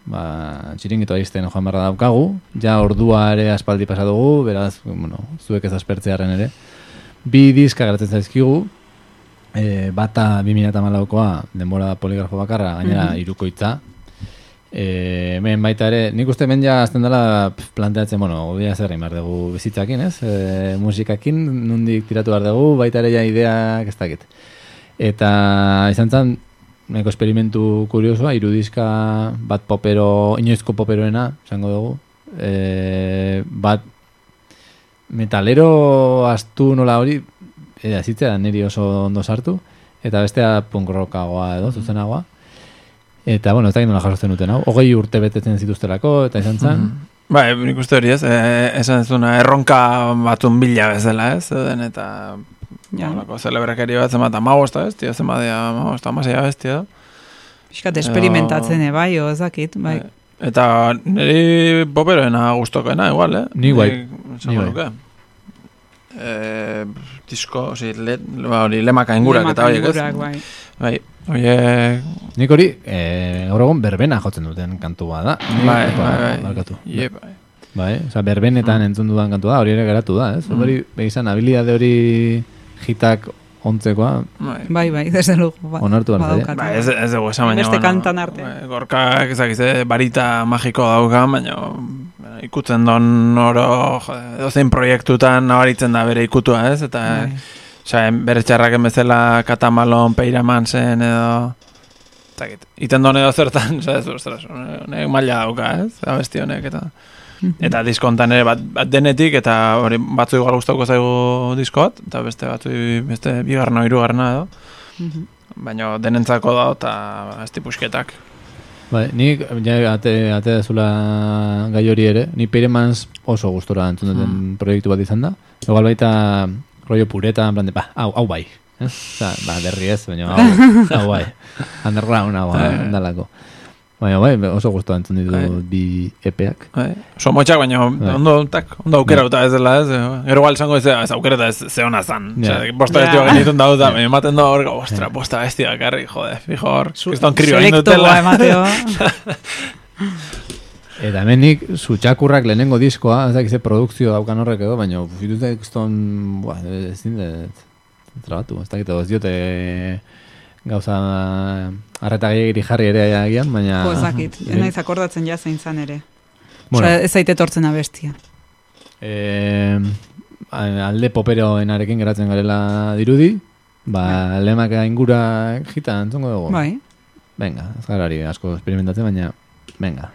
ba, txiringito aizten joan beharra daukagu, ja ordua ere aspaldi pasa dugu, beraz, bueno, zuek ez aspertzearen ere, bi diska geratzen zaizkigu, e, bata 2008koa denbora poligrafo bakarra, gainera irukoitza. E, hemen baita ere, nik uste hemen ja azten dela planteatzen, bueno, obia zer behar dugu bizitzakin, ez? E, musikakin, nundik tiratu behar dugu, baita ere ja ideak ez dakit. Eta izan zen, nahiko esperimentu kuriosoa, irudiska bat popero, inoizko poperoena, esango dugu. E, bat metalero astu nola hori, e, azitzea niri oso ondo sartu, eta bestea punk rockagoa edo, zuzenagoa. Eta, bueno, ez dakit nola jasotzen duten hau. Hogei urte betetzen zituztelako, eta izan zen. Bai, nik uste hori ez, e, esan ez erronka batun bila bezala ez, den eta Ja. Olako celebrakeri bat zemat amagosta ez, tio zemat dia amagosta, amasia ez, tio. Piskat esperimentatzen, eh, bai, o, ez dakit, bai. Eta niri poperoena gustokoena igual, eh? Ni bai. Esango Ni bai. nuke. Eh, disko, osi, le, ba, hori, lemaka ingurak eta horiek, ez? Bai. Bai, horiek, Nik hori, e, gaur egun berbena jotzen duten kantua da. Nik- bai, ba, bai, bai, barkatu. Ie, bai. Bai, oza, berbenetan entzun dudan kantua da, hori ere geratu da, ez? Hori, begizan, habilidade hori hitak ontzekoa, Bai. Bai, bai, desde luego. Ba, Onartu behar badaukat, Ba, ez, ez dugu esan, baina, Beste kantan arte. bai, Gorkak, ezakize, barita magiko daukan, baina bueno, ikutzen don oro, dozein proiektutan nabaritzen da bere ikutua, ez? Eta, Bai. bere txarraken bezala katamalon, peiraman zen edo... Zakit, iten don edo zertan, ez, ostras, honek maila dauka, ez? Abesti honek, eta... Eta diskontan ere bat, bat denetik, eta hori batzu igual gustatuko zaigu disko bat, eta beste batzu beste bigarna hirugarrena edo. Mhm. Baina denentzako da eta ez tipusketak. Bai, nik, ja, ate, ate dezula gai hori ere, ni Peiremans oso gustora entzun duten proiektu bat izan da. Igual baita rollo pureta, en plan de, ba, hau, hau bai. Osa, ba, berri ez, baina hau, hau bai. Underground, hau, Bai. Baina bai, oso gustora entzun ditu Bai. bi epeak. Bai. Oso motxak, baina Bai. ondo, tak, ondo aukerauta ez dela, ez? Gero igual esango ez, ez aukereta ez ze hona zan. Ja. Osea, bosta Ja. bestio genitun dau da, me ematen da hor, ostra, bosta bestia karri, jode, fijo hor, kriston krio egin Selektoa dutela. emateo. Eta hemenik zutxakurrak lehenengo diskoa, ez dakize produkzio daukan horrek edo, baina fitute kriston, buah, ezin dut trabatu, ez dakit, ez diote gauza arreta gehiagiri jarri ere agian, baina... Jo, ez dakit, ez naiz akordatzen ja zein zan ere. Bueno, Osea, ez zaite tortzen abestia. eh, alde poperoenarekin geratzen garela dirudi, ba, lemaka ingura jita entzongo dugu. Bai. Venga, ez gara asko experimentatzen, baina, venga.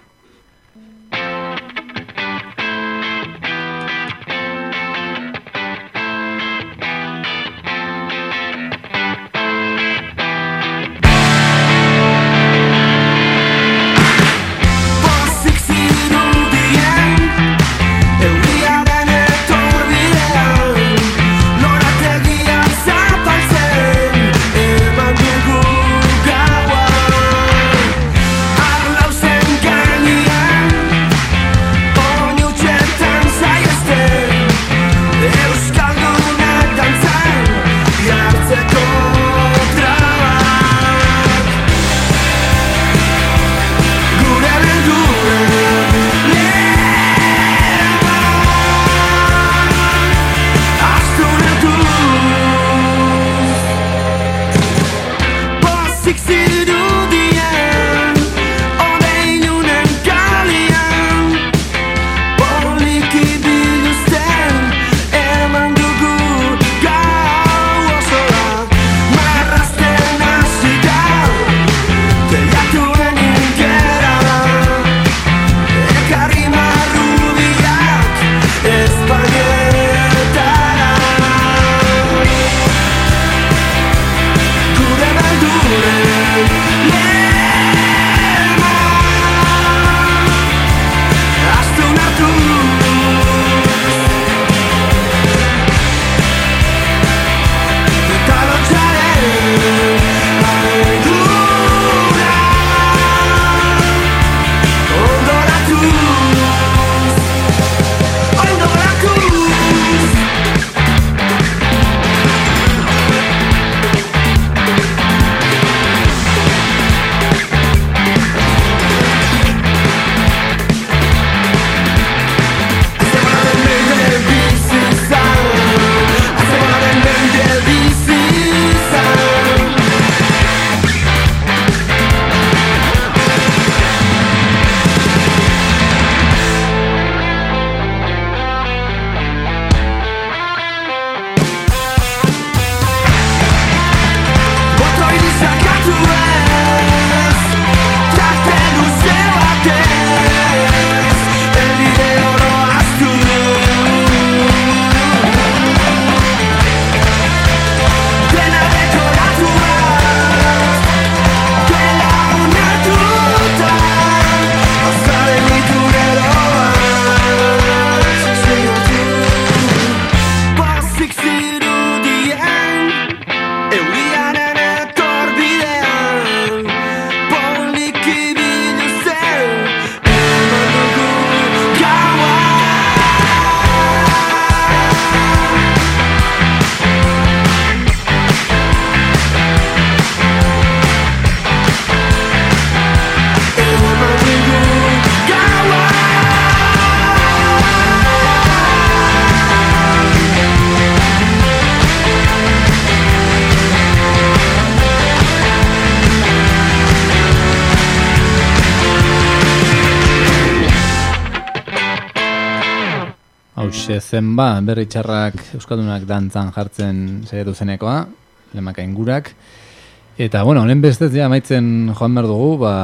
Hauxe zen ba, berri txarrak Euskaldunak dantzan jartzen saiatu zenekoa, lemaka ingurak. Eta, bueno, honen bestez ja amaitzen joan behar dugu, ba,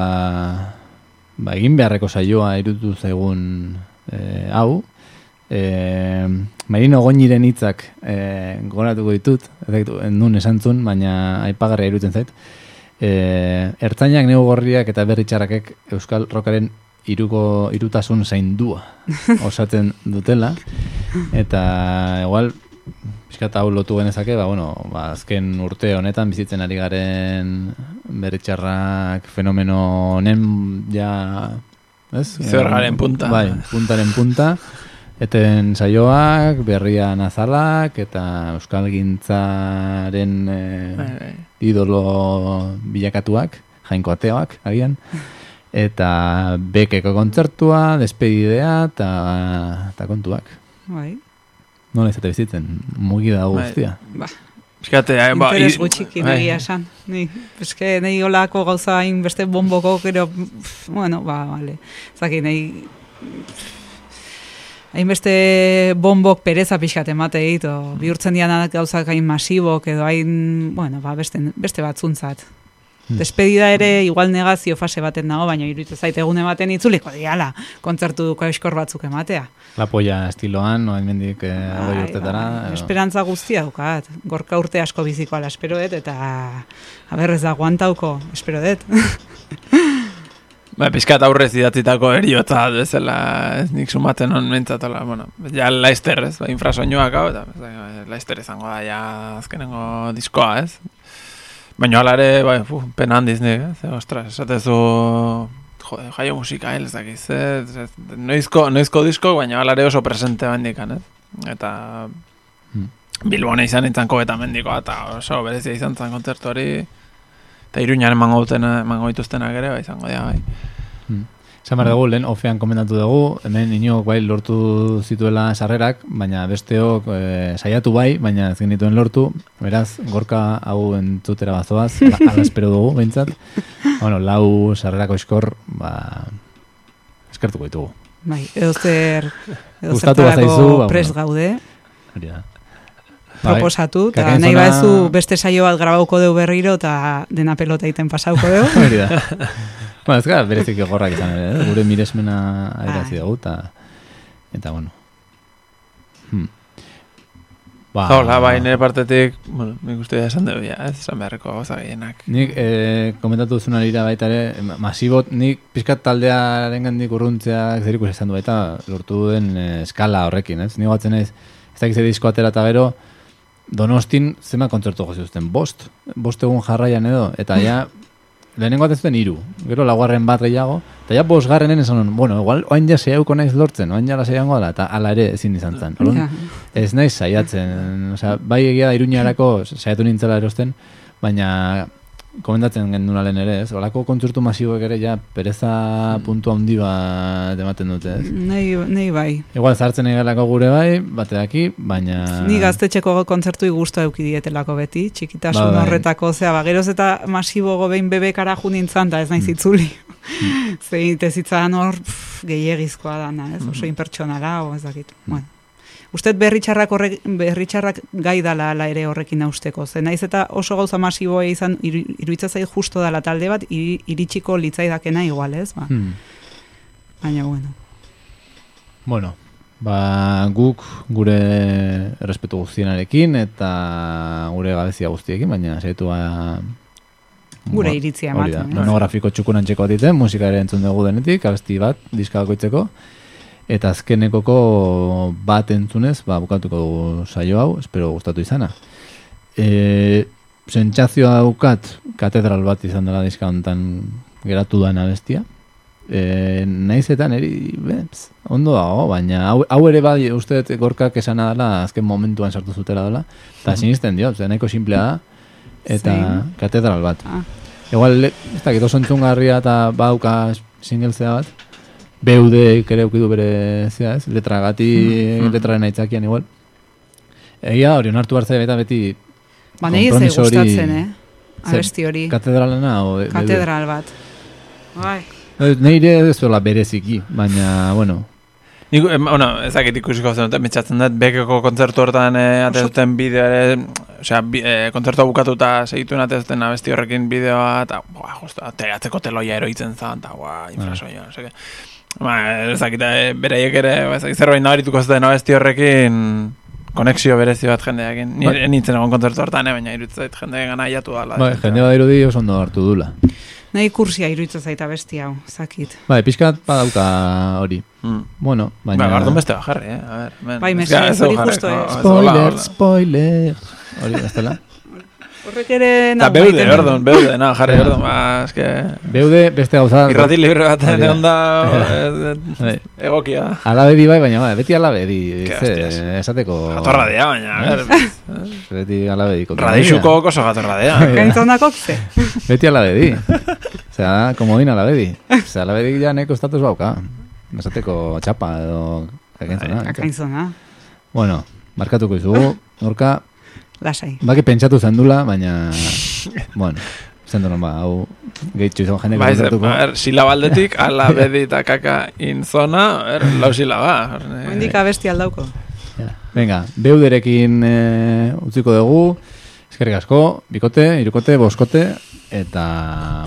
ba egin beharreko saioa irutu zaigun e, hau. E, Marino goiniren hitzak e, goratuko ditut, ez nun esantzun, baina aipagarria irutzen zait. E, ertzainak, negu gorriak eta berri txarrakek Euskal Rokaren iruko irutasun zaindua osatzen dutela eta igual pixkat hau lotu genezake ba, bueno, ba, azken urte honetan bizitzen ari garen berritxarrak fenomeno honen ja ez? Zergaren punta bai, puntaren punta eten saioak, berria nazalak eta euskal gintzaren bai. idolo bilakatuak jainko ateoak, agian eta bekeko kontzertua, despedidea eta, eta kontuak. Bai. Nola izate bizitzen, mugi da Bai. guztia. Ba, Eskate, eh, ba, interes gutxiki bai. negia esan. Ni, eske nahi olako gauza hain beste bomboko, gero, bueno, ba, vale. Zaki, nahi, hainbeste bombok pereza pixkat emate dit, o bihurtzen dian gauzak hain masibok, edo hain, bueno, ba, beste, beste batzuntzat. Hmm. Despedida ere igual negazio fase baten dago, baina iruditzen zait egun ematen itzuliko diala, kontzertu duko eskor batzuk ematea. La polla estiloan, no mendik eh, hogei Bai, urtetara. bai, Esperantza guztia daukat. Gorka urte asko biziko ala espero dut, eta aber ez da guantauko, espero dut. Ba, pizkat aurrez idatzitako eriotza bezala, ez nik sumatzen hon mentzatola, bueno, ja Laister, ez, ba, infrasoinoak hau, eta ez, Laister izango da, ja azkenengo diskoa, ez? Baina hala ere, bai, fu, pena handiz nik, ez, ostras, esatezu, jode, jaio musika, ez dakiz, ez, noizko, noizko disko, baina hala ere oso presente bandikan, ez? Eta Hmm. Bilbona izan nintzanko eta mendikoa, eta oso berezia izan zen kontzertu hori, eta iruñan emango, emango dituztenak ere, bai, izango dira, bai. Esan behar dugu, lehen ofean komentatu dugu, hemen inok bai lortu zituela sarrerak, baina besteok e, saiatu bai, baina ez genituen lortu, beraz, gorka hau entzutera bazoaz, ala, espero dugu, behintzat. bueno, lau sarrerako eskor, ba, eskertuko ditugu. Bai, edo zer, edo Gustatu zertarako ba, bueno. gaude, Hori. Bai, proposatu, eta kakain nahi badezu beste saio bat grabauko deu berriro, eta dena pelota egiten pasauko deu. Hori da. bueno, ez gara berezik gorrak izan ere, eh? gure miresmena adierazi Bai. dugu, eta, eta bueno. Hmm. Ba, Hola, bai, nire partetik, bueno, nik uste da esan dugu, ja, ez, esan beharreko gauza gehienak. Nik eh, komentatu duzun arira baita ere, ma- masibot, nik pizkat taldearen gandik urruntzeak zer ikusi izan du eta lortu duen eh, eskala horrekin, ez? Ni batzen ez, ez dakiz disko atera eta gero, Donostin zema kontzertu gozi bost, bost egun jarraian edo, eta ja, lehenengo bat ez zuten iru, gero laugarren bat gehiago, eta ja bosgarrenen esan nuen, bueno, igual oain ja seiauko naiz lortzen, oain ja laseiango da, eta ala ere ezin izan zen. Orduan. Ez naiz saiatzen, osea, bai egia da iruñarako saiatu nintzela erosten, baina komentatzen genduna lehen ere, ez? Olako kontzertu masiboek ere ja pereza puntu handi bat ematen dute, ez? Nei, nei bai. Igual zartzen egalako gure bai, bate daki, baina... Ni gaztetxeko guztu gustu eduki dietelako beti, txikitasun Ba, bai. horretako, zea, ba, geroz eta masibo gobein bebekara ju nintzan, eta ez naiz itzuli. Zein tezitzan hor gehiagizkoa dana, ez? Oso impertsonala, o ez dakit. Bueno. Usted berritxarrak, horrek, berritxarrak gai dala ala ere horrekin nausteko. Ze naiz eta oso gauza masiboa izan, iru, iruitza zait justo dala talde bat, iri, iritsiko litzaidakena igual, ez? Ba. Hmm. Baina, bueno. Bueno, ba, guk gure errespetu guztienarekin eta gure gabezia guztiekin, baina saiatu ba... Gure iritzia ematen, ez? monografiko txukun antxeko diten, musika ere entzun dugu denetik, abesti bat, diska bakoitzeko, eta azkenekoko bat entzunez, ba, bukatuko dugu saio hau, espero gustatu izana. E, sentsazioa daukat, katedral bat izan dela diska hontan geratu da abestia. E, naiz eta niri, ondo dago, baina hau, hau ere bai uste gorkak esana dela azken momentuan sartu zutela dela, eta sinisten dio, ze nahiko simplea da, eta Zein? katedral bat. Ah. Igual, ez dakit oso entzungarria eta bauka singlezea bat. BUD ere ukidu bere zea, ez? Letra gati, letraren aitzakian igual. Egia hori onartu hartzea eta beti Ba, nahi ez gustatzen, eh? Zer, Abesti hori. Katedralena o? Katedral bat. Bai. Eh, Neire ez duela bereziki, baina, bueno, Nik, em, bueno, ezakit ikusiko zen, metxatzen dut, bekeko kontzertu hortan e, atezuten bideo ere, osea, bi, e, kontzertua bukatuta segitu atezuten abesti horrekin bideoa, eta, boa, justo, teatzeko teloia eroitzen zan, eta, boa, infrasoia, no seke. Ba, ezakit, e, beraiek ere, ba, ezakit, zerbait nabarituko zuten abesti horrekin, konexio berezi bat jendeakin. Ni Bai. nintzen egon kontzertu hortan, eh, baina irutzait jende gana aiatu dala. Bai, jende badirudi oso ondo hartu dula. Nahi kursia iruditzen zaita besti hau, zakit. Bai, pixkat badauka hori. Mm. Bueno, baina... Ba, gardun beste bajarri, eh? A ver, men. Bai, dugu hori justo hola, Spoiler, spoiler. Hori, ez dela? Horrek ere... Eta nau beude, ordon, beude, na, jarri, Ja. ordon, ba, eske... Beude beste gauza... Irrati libre bat Hori da. egon da, Bai. eh, egokia. Alabedi bai, baina bai, beti ze, hostias. esateko... Jatorra dea, baina, a ver, Beti alabedi. radixuko oso jatorra dea. Gaintzonako ze. Beti alabedi. Osea, komodin alabedi. Osea, alabedi ja neko estatus bauka. Esateko txapa edo... Gaintzona. Gaintzona, Bueno, markatuko izugu, Gorka, lasai. baki pentsatu zendula, baina... bueno, zendu ba, hau gehitxu izan jende Bai, ze, kontratuko. a ver, silabaldetik, ala, bedi eta kaka in zona, a ver, lau silaba. Hendik abesti aldauko. Ja. Venga, beuderekin e, utziko dugu, eskerrik asko, bikote, irukote, boskote, eta...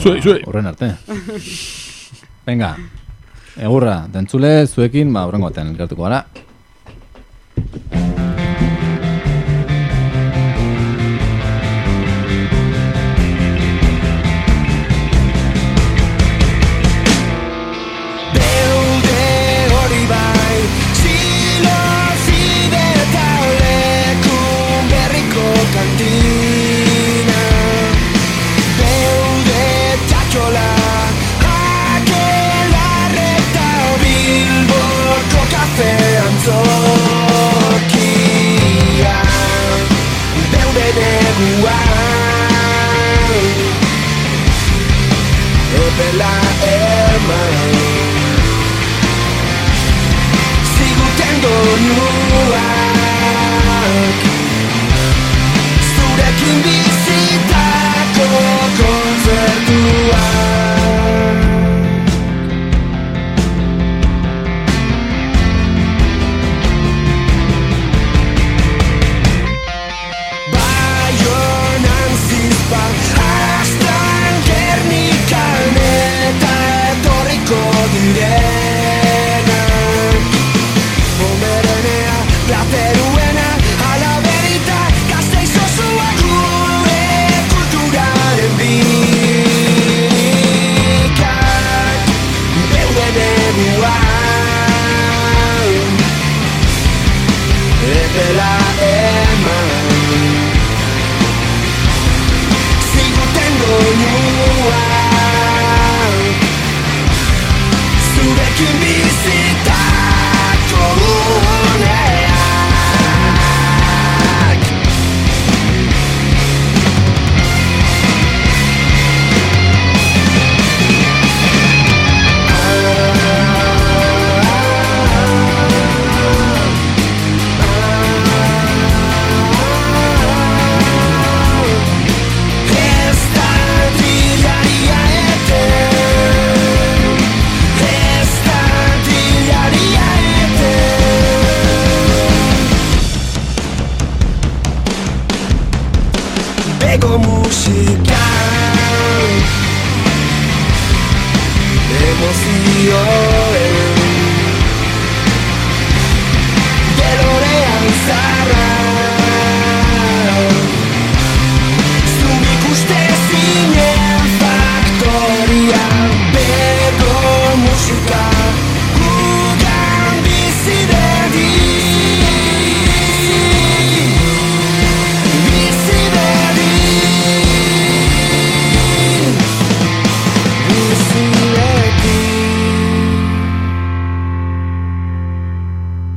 Zuei, zuei. Urren arte. Venga, egurra, tentzule, zuekin, ba, urrengo batean elkartuko gara. Zurekin